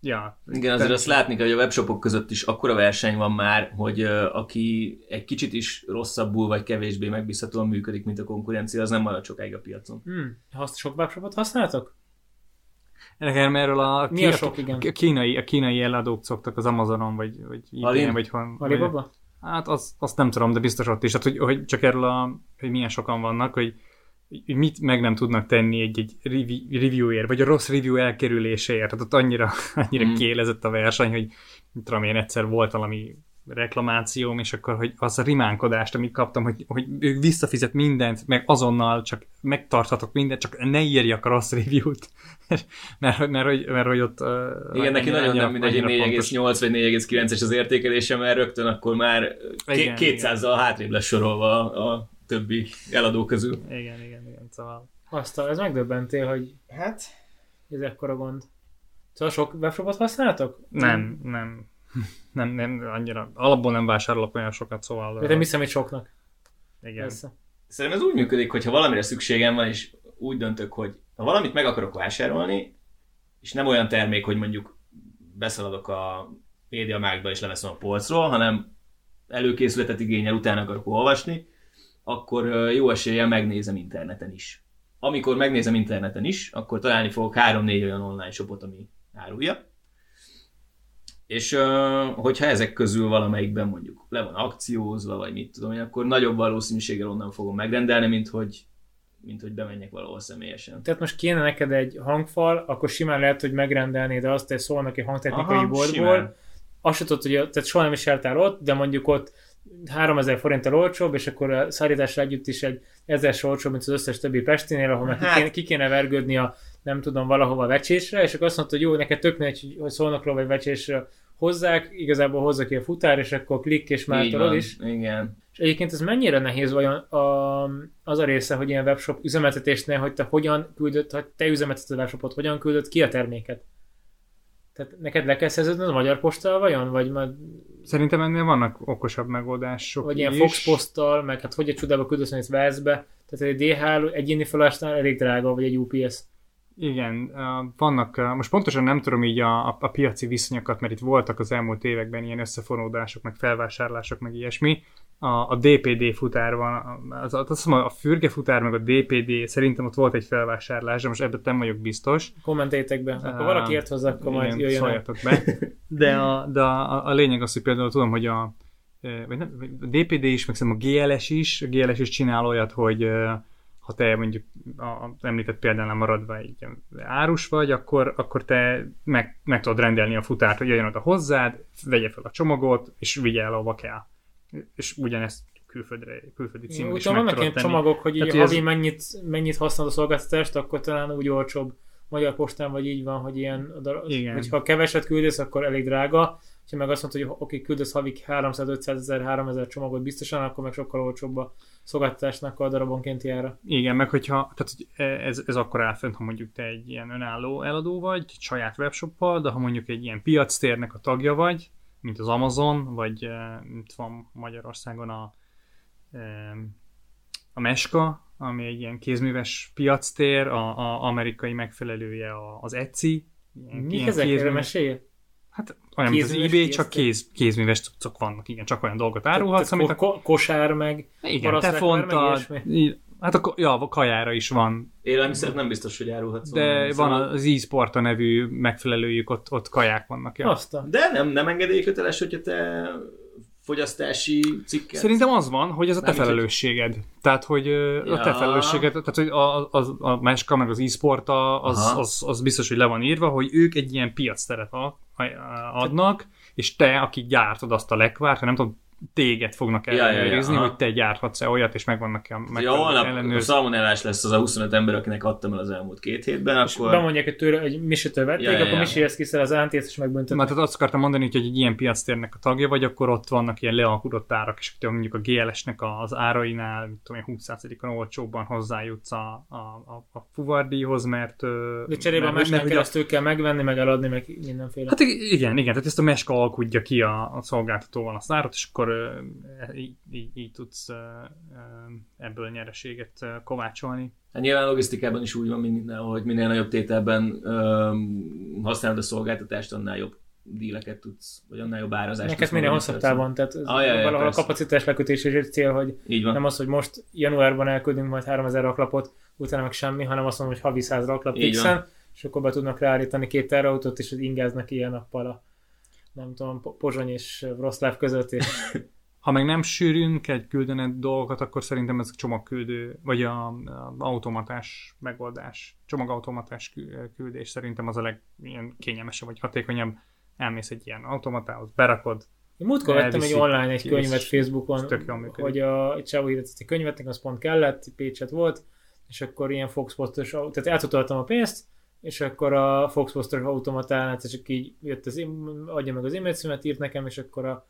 ja. Igen, azért azt látni kell, hogy a webshopok között is akkora verseny van már, hogy uh, aki egy kicsit is rosszabbul vagy kevésbé megbízhatóan működik, mint a konkurencia, az nem marad sokáig a piacon. hmm. Sok webshopot használtok? Nekem erről a, Mi a sok, igen? a kínai, a kínai eladók szoktak az Amazonon, vagy, vagy Alin? ebay vagy hon, Alibaba? Hát az, azt nem tudom, de biztos ott is. Hát, hogy, hogy csak erről a, hogy milyen sokan vannak, hogy hogy mit meg nem tudnak tenni egy, egy revi- reviewért, vagy a rossz review elkerüléséért. Tehát ott annyira, annyira Mm. kiélezett a verseny, hogy tudom én, egyszer volt valami reklamációm, és akkor hogy az a rimánkodást, amit kaptam, hogy, hogy ő visszafizet mindent, meg azonnal csak megtarthatok mindent, csak ne írjak a rossz review-t. <laughs> mert, mert, mert, hogy, mert, hogy ott... Igen, neki nagyon nem mindegy, hogy 4,8 vagy 4,9-es az értékelése, mert rögtön akkor már Igen, ké- 200-zal hátrébb lesz sorolva a, a többi eladó közül. Igen, igen, igen, szóval... Azt, ez megdöbbentél, hogy Hát, ez ekkora gond. Szóval sok webshopot használtok? Nem, nem. Nem, nem, annyira. Alapból nem vásárolok olyan sokat, szóval... De nem hiszem, hogy soknak. igen. Persze. Szerintem ez úgy működik, hogy ha valamire szükségem van, és úgy döntök, hogy ha valamit meg akarok vásárolni, és nem olyan termék, hogy mondjuk beszaladok a médiamákba és leveszem a polcról, hanem előkészületet igényel, utána akarok olvasni, akkor jó eséllyel megnézem interneten is. Amikor megnézem interneten is, akkor találni fogok 3-4 olyan online shopot, ami árulja. És hogyha ezek közül valamelyikben mondjuk le van akciózva, vagy mit tudom én, akkor nagyobb valószínűséggel onnan fogom megrendelni, mint hogy, mint hogy bemenjek valahol személyesen. Tehát most kéne neked egy hangfal, akkor simán lehet, hogy megrendelnéd azt, hogy szólnak egy hangtechnikai boltból. simán. Azt tudod, hogy tehát soha nem is jártál ott, de mondjuk ott 3000 forinttal olcsóbb, és akkor a szállításra együtt is egy ezer olcsóbb, mint az összes többi Pestinél, ahol meg ki, Hát- kéne, ki kéne vergődni a nem tudom, valahova vecsésre, és akkor azt mondta, hogy jó, neked tök mindegy, hogy- szólnokról vagy vecsésre hozzák, igazából hozza ki a futár, és akkor klik, és már tudod is. Igen. És egyébként ez mennyire nehéz vajon a, az a része, hogy ilyen webshop üzemeltetésnél, hogy te hogyan küldött, hogy te üzemelteted a webshopot, hogyan küldött ki a terméket? Tehát neked le kell szerződnöd a magyar postával vajon? Vagy, majd, Szerintem ennél vannak okosabb megoldások vagy ilyen. Fox posttal, meg hát hogy a csodába küldesz egy Velszbe? Tehát egy DHL egyéni felásnál elég drága, vagy egy UPS. Igen, vannak, most pontosan nem tudom így a, a, a piaci viszonyokat, mert itt voltak az elmúlt években ilyen összefonódások, meg felvásárlások, meg ilyesmi. A, a DPD futár van, az, az, azt hiszem a fürge futár, meg a DPD, szerintem ott volt egy felvásárlás, de most ebben nem vagyok biztos. Kommentétek be. Akkor Ah, valaki ért hozzá, akkor majd Igen, jöjjön el. szóljatok be. De, a, de a, a, lényeg az, hogy például tudom, hogy a, eh, vagy nem, a DPD is, meg a GLS is, a GLS is csinál olyat, hogy eh, ha te mondjuk a említett példánál maradva egy árus vagy, akkor, akkor te meg, meg tudod rendelni a futárt, hogy jöjjön oda hozzád, vegye fel a csomagot, és vigye el, ahova kell. És ugyanezt külföldre, külföldi címre is meg vannak ilyen csomagok, hogy így hogy havi ez- mennyit, mennyit használod a szolgáltatást, akkor talán úgy olcsóbb. Magyar postán vagy így van, hogy ilyen, Igen. hogyha keveset küldesz, akkor elég drága, Ha meg azt mondta, hogy oké, küldesz havi 300-500 ezer, 3000 csomagot biztosan, akkor meg sokkal olcsóbb a szolgáltatásnak a darabonkénti ára. Igen, meg hogyha, tehát hogy ez, ez akkor áll fent, ha mondjuk te egy ilyen önálló eladó vagy, saját webshoppal, de ha mondjuk egy ilyen piactérnek a tagja vagy, mint az Amazon, vagy mint van Magyarországon a, a Meska, ami egy ilyen kézműves piactér, a, a amerikai megfelelője az Etsy. Ilyen, Mi ilyen ezek? Kézműves-? Hát olyan, mint az eBay, csak kéz, kézműves cuccok vannak, igen, csak olyan dolgot árulhatsz, amit ko- kosár meg igen, te fontad, hát a, ja, a kajára is van, Élelmiszert nem biztos, hogy árulhatsz. de onnan. van Szóval- az e nevű megfelelőjük, ott, ott kaják vannak. Ja. Azt a... De nem, nem engedélyköteles, hogyha te fogyasztási cikket. Szerintem az van, hogy ez a te Nem, felelősséged. Tehát, hogy ö, a te Ja. felelősséged, tehát, hogy a, a, a Meska meg az e-sport az, Aha. az, az, biztos, hogy le van írva, hogy ők egy ilyen piacteret a- a- adnak, és te, aki gyártod azt a lekvárt, ha nem tudom, téged fognak Ja, ja, ja, ellenőrizni, aha. hogy te gyárthatsz-e olyat, és megvannak-e a Ja, megfelelő holnap ellenőrzések. szalmonellás lesz az a 25 ember, akinek adtam el az elmúlt két hétben, És akkor... bemondják, hogy tőle egy misitől vették, Ja, ja, akkor ja. Misi ezt kiszel az ántét, és Na, megbüntetnek. tehát azt akartam mondani, hogy egy ilyen piactérnek a tagja vagy, akkor ott vannak ilyen lealkudott árak, és hogyha mondjuk a GLS-nek az árainál, mit tudom én, 20%-on olcsóbban hozzájutsz a, a, a, a fuvardíjhoz, mert... De cserébe a mert- mesteren ugye- keresztül kell megvenni, meg eladni, meg mindenféle. Hát igen, igen, tehát ezt a meska alkudja ki a, a szolgáltatóval az árat, és akkor ö, így, így, így tudsz ebből nyereséget kovácsolni. Hát nyilván logisztikában is úgy van, mint mindenhol, hogy minél nagyobb tételben öm, használod a szolgáltatást, annál jobb díleket tudsz, vagy annál jobb árazást Neked minél hosszabb távon, tehát Ah, ja, ja, valahol a persze. kapacitás lekötés is egy cél, hogy Így van. nem az, hogy most januárban elküldünk majd 3000 raklapot, utána meg semmi, hanem azt mondom, hogy havi 100 raklap fixen, és akkor be tudnak ráállítani két terautót, és ingáznak ilyen nappal a nem tudom, Po- Pozsony és Wroclaw között, és <laughs> Ha meg nem sűrűn kell küldeni dolgokat, akkor szerintem ez a csomagküldő, vagy a, a automatás megoldás, csomagautomatás kü- küldés szerintem az a leg ilyen kényelmesebb, vagy hatékonyabb. Elmész egy ilyen automatához, berakod, Én múltkor vettem egy online egy könyvet Facebookon, hogy a, egy csávó írt egy könyvet, nekem az pont kellett, Pécset volt, és akkor ilyen Foxpostos, au- tehát eltutaltam a pénzt, és akkor a Foxpostos automatán egyszer csak így jött az, im- adja meg az e-mail címet, írt nekem, és akkor a,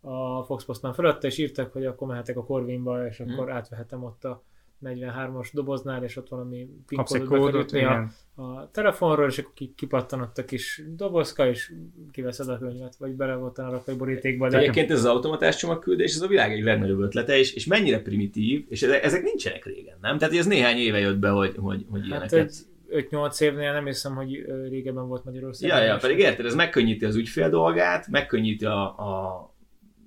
a Foxpostnál feladta, és írtak, hogy akkor mehetek a Corvinba, és akkor átvehetem ott a 43-as doboznál, és ott valami PIN kapsz egy kódot be kell kódot, ütni a, a telefonról, és akkor ki- kipattan ott a kis dobozka, és kiveszed a könyvet, vagy bele volt a rakai borítékba. De egyébként ez az automatás csomagküldés, ez a világ egy legnagyobb ötlete, és, és mennyire primitív, és ezek, ezek nincsenek régen, nem? Tehát ez néhány éve jött be, hogy, hogy, hogy hát ilyeneket. egy 5-8 évnél nem hiszem, hogy régebben volt Magyarországon. Ja, ja, pedig érted, ez megkönnyíti az ügyfél dolgát, megkönnyíti a, a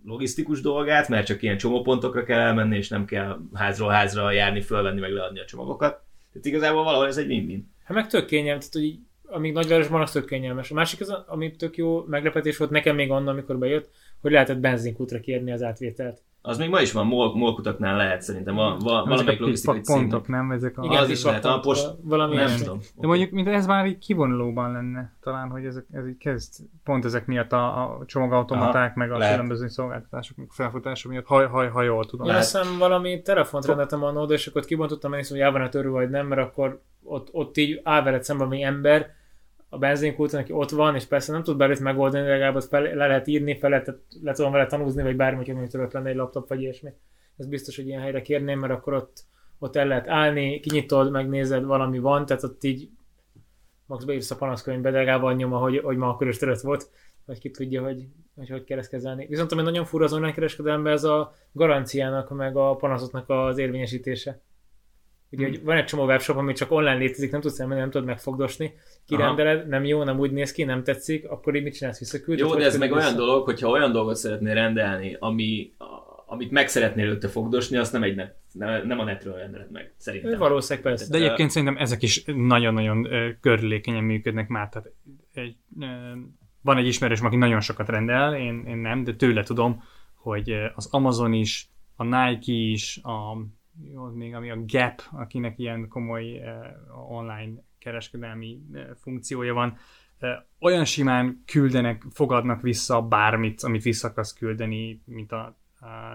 logisztikus dolgát, mert csak ilyen csomópontokra kell elmenni, és nem kell házról házra járni, fölvenni, meg leadni a csomagokat. Tehát igazából valahol ez egy win-win. Hát meg tök kényelmes, tehát hogy amíg nagyvárosban az tök kényelmes. A másik az, ami tök jó meglepetés volt nekem még annak, amikor bejött, hogy lehetett benzinkútra kérni az átvételt. Az még ma is van, mol, molkutaknál lehet szerintem, va, va, Ezek valamelyik a logisztikai pontok, nem? Ezek a... Igen, az is lehet, a post- valami Nem tudom. De mondjuk, mint ez már így kivonulóban lenne, talán, hogy ezek, ez így kezd, pont ezek miatt a, a csomagautomaták, Aha, meg a lehet. különböző szolgáltatások felfutása miatt, ha, ha, ha jól tudom. Én hiszem valami telefont rendeltem annó és akkor ott kibontottam, megnéztem, hogy el van-e törő vagy nem, mert akkor ott, ott így áll veled szemben ami ember, a benzinkúton, aki ott van, és persze nem tud belőtt megoldani, de legalább azt le lehet írni, fel lehet, le tudom vele tanúzni, vagy bármi, hogy mondjuk lenne egy laptop, vagy ilyesmi. Ez biztos, hogy ilyen helyre kérném, mert akkor ott, ott el lehet állni, kinyitod, megnézed, valami van, tehát ott így max beírsz a panaszkönyvbe, de legalább annyi nyoma, hogy, hogy ma a körös törött volt, vagy ki tudja, hogy hogy, hogy kell ezt kezelni. Viszont ami nagyon fura az online kereskedelemben, ez a garanciának, meg a panaszoknak az érvényesítése. Ugye, hogy van egy csomó webshop, ami csak online létezik, nem tudsz elmenni, nem tudod megfogdosni, kirendeled, nem jó, nem úgy néz ki, nem tetszik, akkor így mit csinálsz, visszaküldöd? Jó, de ez meg olyan dolog, hogyha olyan dolgot szeretnél rendelni, ami, amit meg szeretnél előtte fogdosni, azt nem, egy net, nem, nem a netről rendeled meg, szerintem. Valószínűleg persze. De egyébként szerintem ezek is nagyon-nagyon körülékenyen működnek már. Tehát egy, van egy ismerős, aki nagyon sokat rendel, én, én nem, de tőle tudom, hogy az Amazon is, a Nike is, a, jó, még ami a Gap, akinek ilyen komoly ö, online kereskedelmi ö, funkciója van, ö, olyan simán küldenek, fogadnak vissza bármit, amit vissza akarsz küldeni, mint a,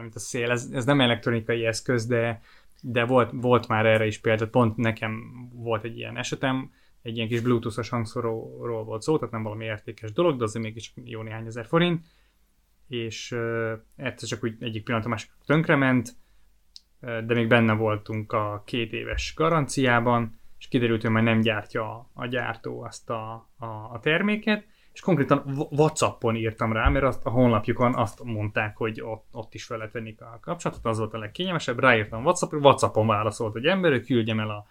mint a szél. Ez, ez nem elektronikai eszköz, de de volt, volt már erre is példa, pont nekem volt egy ilyen esetem, egy ilyen kis bluetoothos hangszóróról volt szó, tehát nem valami értékes dolog, de azért mégis jó néhány ezer forint, és uh, egyszer csak úgy egyik pillanat a másik tönkrement, de még benne voltunk a két éves garanciában, és kiderült, hogy már nem gyártja a gyártó azt a, a, a terméket, és konkrétan Whatsappon írtam rá, mert azt, a honlapjukon azt mondták, hogy ott, ott is fel lehet venni a kapcsolatot, az volt a legkényelmesebb, ráírtam Whatsappra, Whatsappon válaszolt, hogy ember, hogy küldjem el a,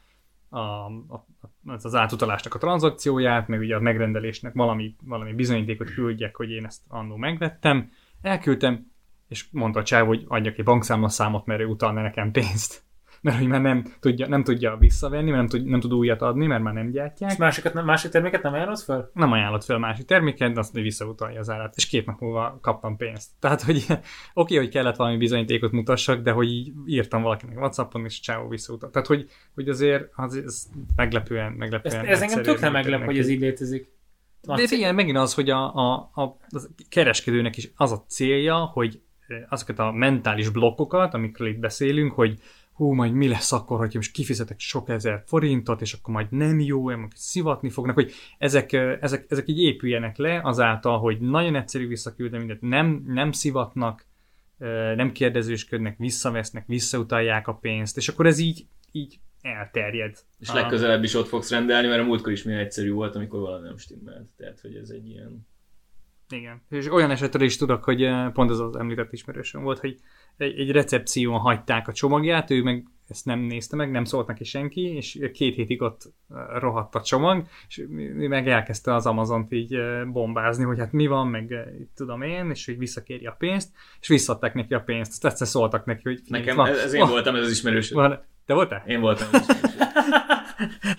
a, a, az átutalásnak a tranzakcióját, meg ugye a megrendelésnek valami, valami bizonyítékot küldjek, hogy én ezt annó megvettem. Elküldtem, és mondta a csáv, hogy adjak egy bankszámlaszámot, mert ő utalna nekem pénzt <laughs> mert hogy már nem tudja, nem tudja visszavenni, mert nem tud, nem tud újat adni, mert már nem gyártják. És másikat, nem, másik terméket nem ajánlott fel? Nem ajánlott fel másik terméket, de azt hogy visszautalja az árát, és két nap múlva kaptam pénzt. Tehát, hogy <laughs> oké, okay, hogy kellett valami bizonyítékot mutassak, de hogy így írtam valakinek Whatsappon, és csávó visszautal. Tehát, hogy, hogy azért az, ez meglepően, meglepően Ez, ez engem tökre meglep, hogy ez így létezik. De igen, megint az, hogy a, a, a, a kereskedőnek is az a célja, hogy azokat a mentális blokkokat, amikről itt beszélünk, hogy hú, majd mi lesz akkor, hogy most kifizetek sok ezer forintot, és akkor majd nem jó, majd szivatni fognak, hogy ezek, ezek, ezek így épüljenek le azáltal, hogy nagyon egyszerű visszaküldeni mindent, nem, nem szivatnak, nem kérdezősködnek, visszavesznek, visszautalják a pénzt, és akkor ez így, így elterjed. És legközelebb is ott fogsz rendelni, mert a múltkor is milyen egyszerű volt, amikor valami nem stimmelt. Tehát, hogy ez egy ilyen... Igen. És olyan esetről is tudok, hogy pont az az említett ismerősöm volt, hogy egy, egy recepción hagyták a csomagját, ő meg ezt nem nézte meg, nem szólt neki senki, és két hétig ott rohadt a csomag, és meg elkezdte az Amazont így bombázni, hogy hát mi van, meg tudom én, és hogy visszakéri a pénzt, és visszadták neki a pénzt. Azt egyszer szóltak neki, hogy... Nekem, van, ez, ez én van, voltam, ez az ismerős. Van, te voltál? Én voltam. <laughs>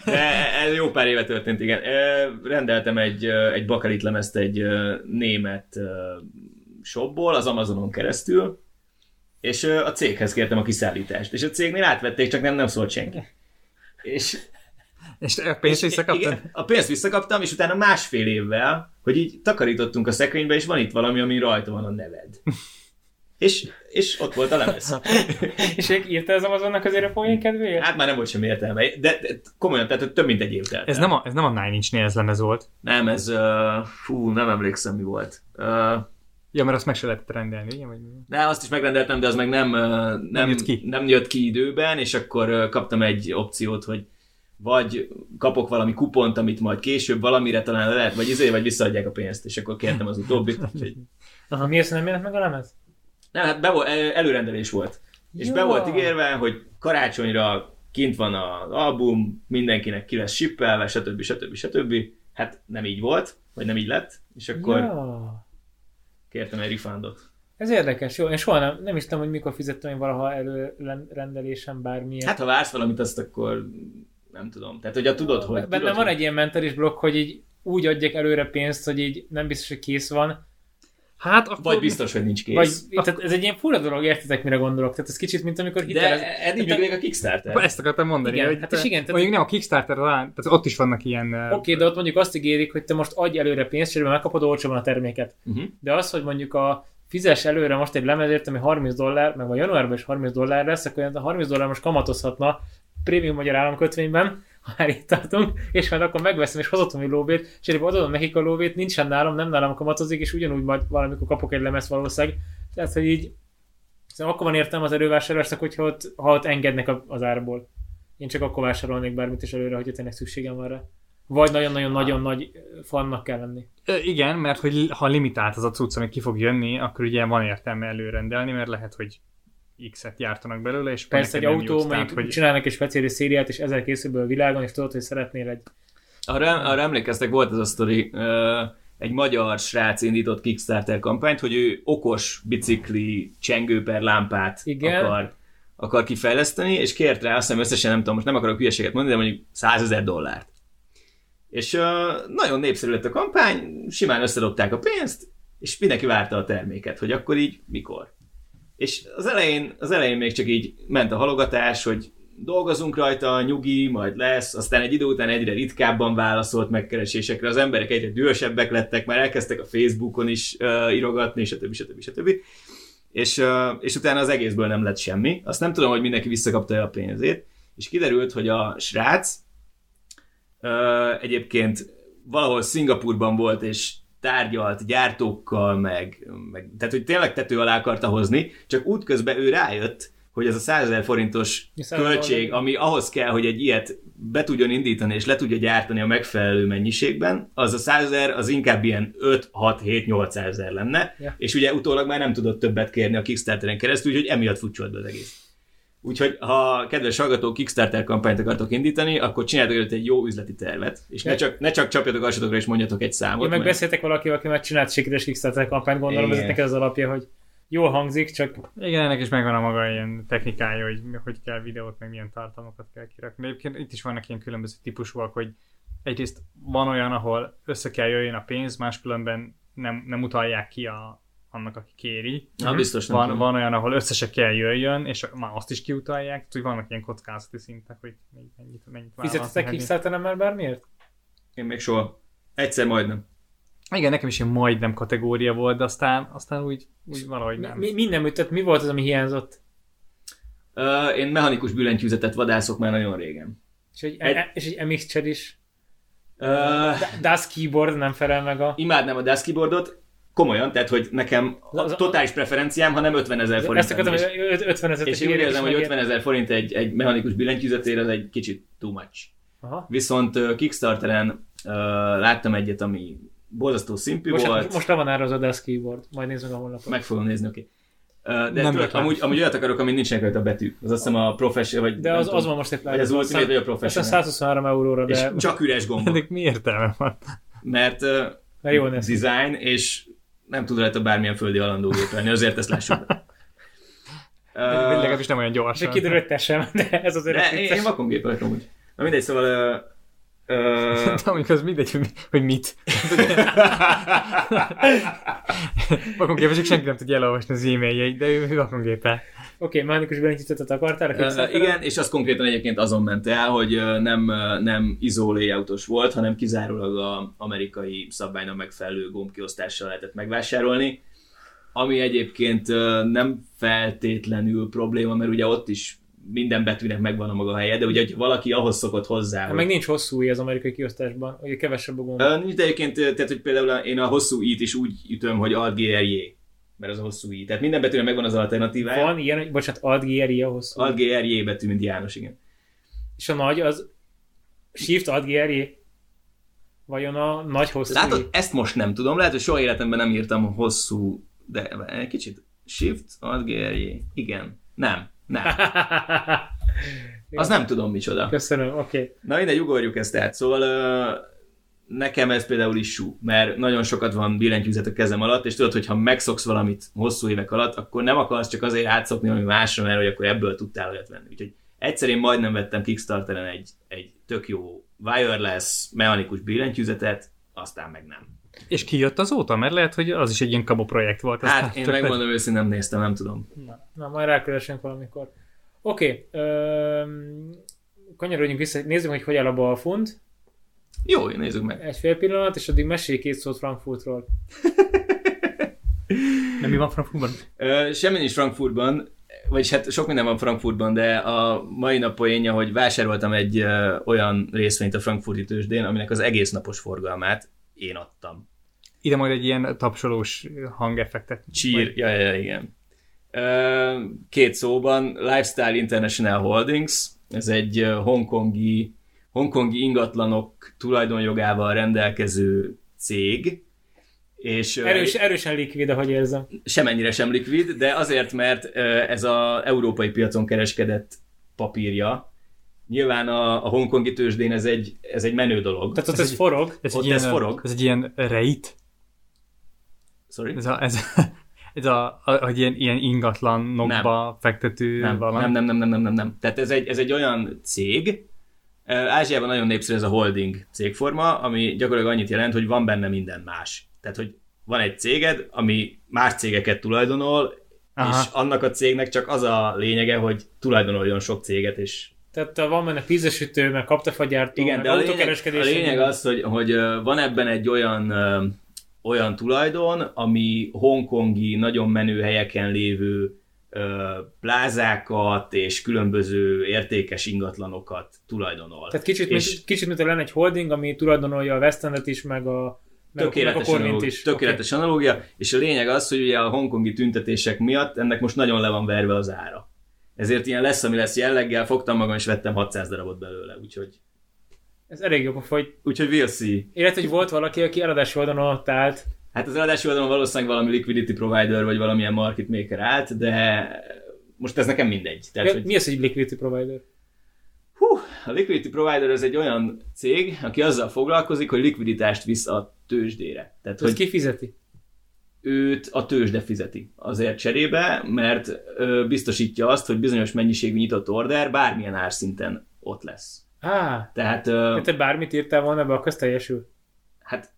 De ez jó pár éve történt, igen. Rendeltem egy, egy bakalit lemezt egy német shopból, az Amazonon keresztül, és a céghez kértem a kiszállítást, és a cégnél átvették, csak nem, nem szólt senki. És, és a pénzt visszakaptam? Igen, a pénzt visszakaptam, és utána másfél évvel, hogy így takarítottunk a szekrénybe, és van itt valami, ami rajta van a neved. És, és ott volt a lemez. <laughs> és írta az Amazonnak azért a poén kedvéért? Hát már nem volt semmi értelme. De, de komolyan, tehát több mint egy év telt. Ez nem a, ez nem a Nine Inch ez lemez volt. Nem, ez, uh, fú, nem emlékszem mi volt. Uh, Ja, mert azt meg se lehetett rendelni, ugye? Vagy... De azt is megrendeltem, de az meg nem, nem, nem, jött ki. nem jött ki időben, és akkor kaptam egy opciót, hogy vagy kapok valami kupont, amit majd később valamire talán lehet, vagy izé, vagy visszaadják a pénzt, és akkor kértem az utóbbit. <laughs> Úgyhogy... Aha, miért nem jelent meg a lemez? Nem, hát be volt, előrendelés volt. És Jó. be volt ígérve, hogy karácsonyra kint van az album, mindenkinek ki lesz sippelve, stb. stb. stb. Hát nem így volt, vagy nem így lett, és akkor... Ja kértem egy refundot. Ez érdekes, jó. Én soha nem, nem is tudom, hogy mikor fizettem én valaha előrendelésem bármilyen. Hát ha vársz valamit, azt akkor nem tudom. Tehát, hogy tudod, hogy... Bennem tudod, van hogy... egy ilyen mentális blokk, hogy így úgy adjak előre pénzt, hogy így nem biztos, hogy kész van, Hát akkor... Vagy biztos, hogy nincs kész. Vagy, tehát ez egy ilyen fura dolog, értitek, mire gondolok. Tehát ez kicsit, mint amikor hitelez... De eddig tehát... még a Kickstarter. Ezt akartam mondani. Igen, hogy hát és igen. Tehát... Mondjuk nem a Kickstarter, tehát ott is vannak ilyen... Oké, okay, de ott mondjuk azt ígérik, hogy te most adj előre pénzt, és megkapod olcsóban a terméket. Uh-huh. De az, hogy mondjuk a fizes előre most egy lemezért, ami 30 dollár, meg a januárban is 30 dollár lesz, akkor a 30 dollár most kamatozhatna prémium magyar államkötvényben, ha már itt tartunk, és majd akkor megveszem és hozottam egy lóvét, és én adom nekik a lóvét, nincsen nálam, nem nálam kamatozik, és ugyanúgy majd valamikor kapok egy lemez valószínűleg. Tehát, hogy így Szóval akkor van értelme az erővásárlásnak, hogyha ott, ha ott engednek az árból. Én csak akkor vásárolnék bármit is előre, hogy tényleg szükségem van rá. Vagy nagyon-nagyon-nagyon nagy fannak kell lenni. Igen, mert hogy ha limitált az a cucc, ami ki fog jönni, akkor ugye van értelme előrendelni, mert lehet, hogy X-et gyártanak belőle, és Persze egy autó, mondjuk hogy... csinálnak egy speciális szériát, és ezer készülből a világon, és tudod, hogy szeretnél egy... Arra, arra emlékeztek, volt az a sztori, egy magyar srác indított Kickstarter kampányt, hogy ő okos bicikli csengő per lámpát Igen. akar akar kifejleszteni, és kért rá, azt hiszem összesen nem tudom, most nem akarok hülyeséget mondani, de mondjuk 100 ezer dollárt. És uh, nagyon népszerű lett a kampány, simán összedobták a pénzt, és mindenki várta a terméket, hogy akkor így mikor. És az elején, az elején még csak így ment a halogatás, hogy dolgozunk rajta, nyugi, majd lesz, aztán egy idő után egyre ritkábban válaszolt megkeresésekre, az emberek egyre dühösebbek lettek, már elkezdtek a Facebookon is uh, írogatni, stb. stb. stb. És, uh, és utána az egészből nem lett semmi. Azt nem tudom, hogy mindenki visszakapta a pénzét, és kiderült, hogy a srác uh, egyébként valahol Szingapurban volt, és tárgyalt gyártókkal, meg, meg tehát hogy tényleg tető alá akarta hozni, csak útközben ő rájött, hogy ez a 100 ezer forintos költség, ami ahhoz kell, hogy egy ilyet be tudjon indítani és le tudja gyártani a megfelelő mennyiségben, az a 100 ezer az inkább ilyen 5, 6, 7, 800 ezer lenne, Ja. és ugye utólag már nem tudott többet kérni a Kickstarteren keresztül, úgyhogy emiatt futcsolt be az egész. Úgyhogy ha kedves hallgatók Kickstarter kampányt akartok indítani, akkor csináljatok előtt egy jó üzleti tervet, és ne csak, ne csak csapjatok alsatokra és mondjatok egy számot. Én meg mert- beszéltek valakivel, aki már csinált sikeres Kickstarter kampányt, gondolom, ez neked az alapja, hogy jól hangzik, csak Igen, ennek is megvan a maga ilyen technikája, hogy hogy kell videót, meg milyen tartalmakat kell kirakni. Egyébként itt is vannak ilyen különböző típusúak, hogy egyrészt van olyan, ahol össze kell jöjjön a pénz, máskülönben nem, nem utalják ki a, annak, aki kéri. Na, biztos nem Van, tudom. van olyan, ahol össze se kell jöjjön, és már azt is kiutalják, hogy vannak ilyen kockázati szintek, hogy mennyit, mennyit, neked. Kickstarteren már bármiért? Én még soha. Egyszer majdnem. Igen, nekem is ilyen majdnem kategória volt, de aztán, aztán úgy, úgy valahogy nem. Mi, minden műtött, mi volt az, ami hiányzott? Uh, én mechanikus billentyűzetet vadászok már nagyon régen. És egy, Egy- és egy MX csed is. Uh, DAS keyboard nem felel meg a... imádnám a DAS keyboardot, komolyan, tehát hogy nekem a totális preferenciám, ha nem 50 ezer forint. Ezt akartam, hogy öt- 50 ezer és én úgy érzem, hogy 50 ezer forint egy, egy mechanikus billentyűzetért az egy kicsit too much. Aha. Viszont uh, Kickstarteren uh, láttam egyet, ami borzasztó szimpű Most, volt. most, le van ára az a DAS keyboard. Majd meg a honlapot. Meg fogom nézni, oké. Okay. Uh, de Nem tudod, amúgy, amúgy olyat akarok, amin nincsenek rajta betűk. Az azt hiszem a professional, vagy De az, tudom, az van most egy vagy az Ultimate, vagy a professional. 123 euróra, És de csak üres gombok. Ennek mi értelme van? Mert uh, mert jól néz design, és nem tud rajta bármilyen földi alandógépelni, azért ezt lássuk be. Uh, legalábbis nem olyan De gyorsan. kiderül, hogy te sem, de ez azért de én, én vakon gépelek amúgy. Na mindegy, szóval... Uh, uh, De amikor az mindegy, hogy, mi- hogy mit. <laughs> Vakongépesek senki nem tudja elolvasni az e-mailjeit, de ő vakongépe. Oké, mechanikus billentyűzetet akartál? Uh, igen, és az konkrétan egyébként azon ment el, hogy nem, nem ISO layoutos volt, hanem kizárólag a amerikai szabványnak megfelelő gombkiosztással lehetett megvásárolni, ami egyébként nem feltétlenül probléma, mert ugye ott is minden betűnek megvan a maga helye, de ugye, hogy valaki ahhoz szokott hozzá, Hát hogy meg nincs hosszú íj az amerikai kiosztásban, ugye kevesebb a gomb. Nincs, de egyébként, tehát, hogy például én a hosszú i-t is úgy ütöm, hogy alt GRJ, mert az a hosszú i. Tehát minden betűnek megvan az alternatívája. Van ilyen, bocsánat, alt GRI a hosszú. GRJ betű, mint János, igen. És a nagy az Shift alt GRI. Vajon a nagy hosszú Látod, íj? ezt most nem tudom, lehet, hogy soha életemben nem írtam hosszú, de egy kicsit. Shift, GRJ, igen. Nem, nem. <laughs> Az nem tudom micsoda. Köszönöm, oké. Okay. Na mindegy, ugorjuk ezt át. Szóval ö, nekem ez például is sú, mert nagyon sokat van billentyűzet a kezem alatt, és tudod, hogy ha megszoksz valamit hosszú évek alatt, akkor nem akarsz csak azért átszokni valami másra, mert hogy akkor ebből tudtál olyat venni. Úgyhogy egyszer én majdnem vettem Kickstarteren egy, egy tök jó wireless, mechanikus billentyűzetet, aztán meg nem. És ki jött azóta? Mert lehet, hogy az is egy ilyen kabo projekt volt. Hát aztán én megmondom őszintén, nem néztem, nem tudom. Na, na, majd rákeresünk valamikor. Oké, okay, kanyarodjunk vissza, nézzük, hogy hogy áll a balfund. Jó, nézzük meg. Egy fél pillanat, és addig mesélj két szót Frankfurtról. Nem mi van Frankfurtban? Ö, semmi nincs Frankfurtban, vagyis hát sok minden van Frankfurtban, de a mai nap poénja, hogy vásároltam egy ö, olyan részvényt a Frankfurti tőzsdén, aminek az egész napos forgalmát én adtam. Ide majd egy ilyen tapsolós hangeffektet. Cheer, ja, ja, ja, igen. Ö, két szóban, Lifestyle International Holdings, ez egy hongkongi, hongkongi ingatlanok tulajdonjogával rendelkező cég, és Erős, erősen likvid, ahogy érzem. semennyire sem likvid, de azért, mert ez az európai piacon kereskedett papírja. Nyilván a, a hongkongi tőzsdén ez egy, ez egy menő dolog. Tehát ott Ez ez egy- forog. Ez Ott egy ilyen, ez forog? Ez egy ilyen rejt. Sorry? Ez a, ez, ez a, a, a ilyen, ilyen ingatlanokba fektető Nem, valami. nem, nem, nem, nem, nem, nem, nem. Tehát ez egy, ez egy olyan cég, Ázsiában nagyon népszerű ez a holding cégforma, ami gyakorlatilag annyit jelent, hogy van benne minden más. Tehát, hogy van egy céged, ami más cégeket tulajdonol, Aha. és annak a cégnek csak az a lényege, hogy tulajdonoljon sok céget, és Tehát van benne pizzasütő, meg kaptafagyártó, Igen, meg de a lényeg, a lényeg az, hogy, hogy van ebben egy olyan olyan tulajdon, ami hongkongi nagyon menő helyeken lévő plázákat és különböző értékes ingatlanokat tulajdonol. Tehát kicsit, és- mint, kicsit mint lenne egy holding, ami tulajdonolja a West Endet is, meg a Meg, tökéletes, a analógia, is. tökéletes analógia, és a lényeg az, hogy ugye a hongkongi tüntetések miatt ennek most nagyon le van verve az ára. Ezért ilyen lesz, ami lesz jelleggel, fogtam magam és vettem 600 darabot belőle, úgyhogy, Okay. Ez elég jó, hogy úgyhogy we'll see. illetve, hogy volt valaki, aki eladási oldalon ott állt, Hát az eladási oldalon valószínűleg valami liquidity provider vagy valamilyen market maker állt, de most ez nekem mindegy. Tehát, Mi, hogy, mi az, hogy liquidity provider? hú, a liquidity provider az egy olyan cég, aki azzal foglalkozik, hogy likviditást visz a tőzsdére. Tehát, Hogy ki fizeti? őt a tőzsde fizeti azért cserébe, mert ö, biztosítja azt, hogy bizonyos mennyiségű nyitott order bármilyen árszinten ott lesz. Á, Tehát, ö, te bármit írtál volna be, akkor teljesül. hát,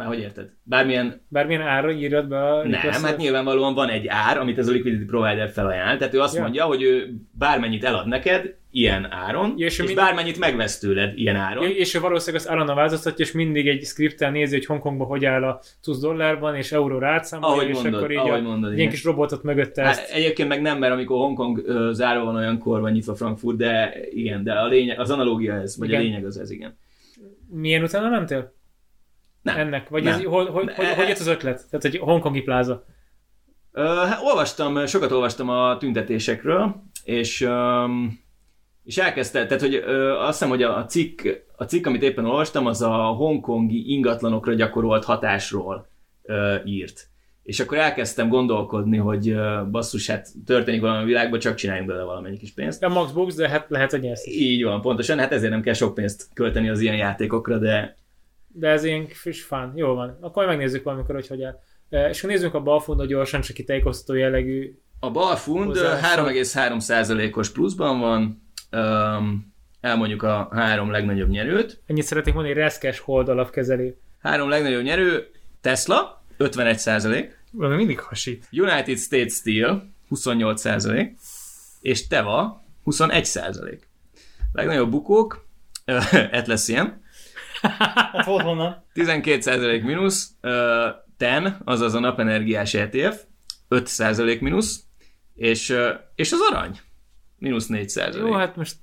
már hogy érted? Bármilyen Bármilyen ára írod be a Nem, requestet? hát nyilvánvalóan van egy ár, amit ez a liquidity provider felajánl. Tehát ő azt Ja. mondja, hogy ő bármennyit elad neked ilyen áron, Ja, és és, mind- bármennyit megvesz tőled ilyen áron. Ja, és ő valószínűleg az állandóan változtatja, és mindig egy scripttel nézi, hogy Hongkongban hogy áll a TUS dollárban, és euróra átszámolja, Ahogy és mondod, akkor így ahogy a, mondod, ilyen kis robotot mögötte Hát, egyébként meg nem, mert amikor Hongkong ö, zárva van, olyankor van nyitva Frankfurt, de igen, de a lényeg, az analógia ez, vagy Igen. a lényeg az ez, igen. Milyen utána mentél? Nem. Ennek? Vagy Nem. Ez, hogy, hogy, hogy, hogy jött az ötlet? Tehát, hogy Hongkongi pláza. Ö, hát olvastam, sokat olvastam a tüntetésekről, és, és elkezdte, tehát hogy azt hiszem, hogy a, cikk, a cikk, amit éppen olvastam, az a hongkongi ingatlanokra gyakorolt hatásról írt. És akkor elkezdtem gondolkodni, hogy basszus, hát történik valami a világban, csak csináljunk bele valamennyi kis pénzt. A Max Books, de hát lehet, hogy is. Így van, pontosan, hát ezért nem kell sok pénzt költeni az ilyen játékokra, de De ez ilyen fish fun. Jó van. Akkor megnézzük valamikor, hogy hogy áll. E, És akkor nézzük a balfundot gyorsan, csak itt tájékoztató jellegű. A balfund ö, Hozzászól. 3,3%-os pluszban van, um, elmondjuk a három legnagyobb nyerőt. Ennyit szeretnék mondani, reszkes hold alapkezelő. Három legnagyobb nyerő, Tesla, 51%, Valami mindig hasít. United States Steel, 28%, és Teva, 21%. Legnagyobb bukók, <laughs> Atlassian, Hát volt honnan. 12% mínusz, ö, TEN, azaz a napenergiás ETF, 5% mínusz, és, ö, és az arany, mínusz 4%. Jó, hát most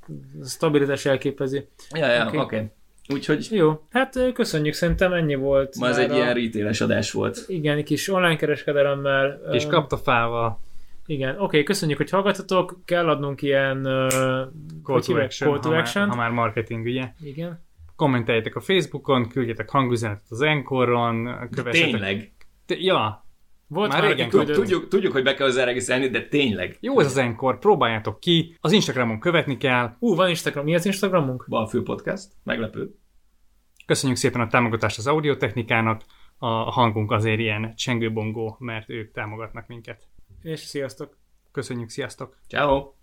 stabilitás elképezi. Ja, ja, Oké. oké. Okay. Úgyhogy Jó, hát köszönjük, szerintem ennyi volt. ma ez egy a- ilyen retail adás volt. Igen, egy kis online kereskedelemmel. És ö, kaptafával. Igen, oké, köszönjük, hogy hallgatotok. Kell adnunk ilyen... Uh, Call to action, Call to ha, már, action. ha már marketing, ugye? Igen. Kommenteljetek a Facebookon, küldjetek hangüzenetet az Encoron, De kövessetek... tényleg. Te- Ja, Volt Már már, régen Tud-. Tudjuk, tudjuk, hogy be kell hozzá regisztrálni, de tényleg. jó ez az Encore, próbáljátok ki, az Instagramon követni kell. Ú, van Instagram. Mi az Instagramunk? Balfő podcast. Meglepő. Köszönjük szépen a támogatást az audiotechnikának, a hangunk azért ilyen csengőbongó, mert ők támogatnak minket. És sziasztok! Köszönjük, sziasztok! Ciao.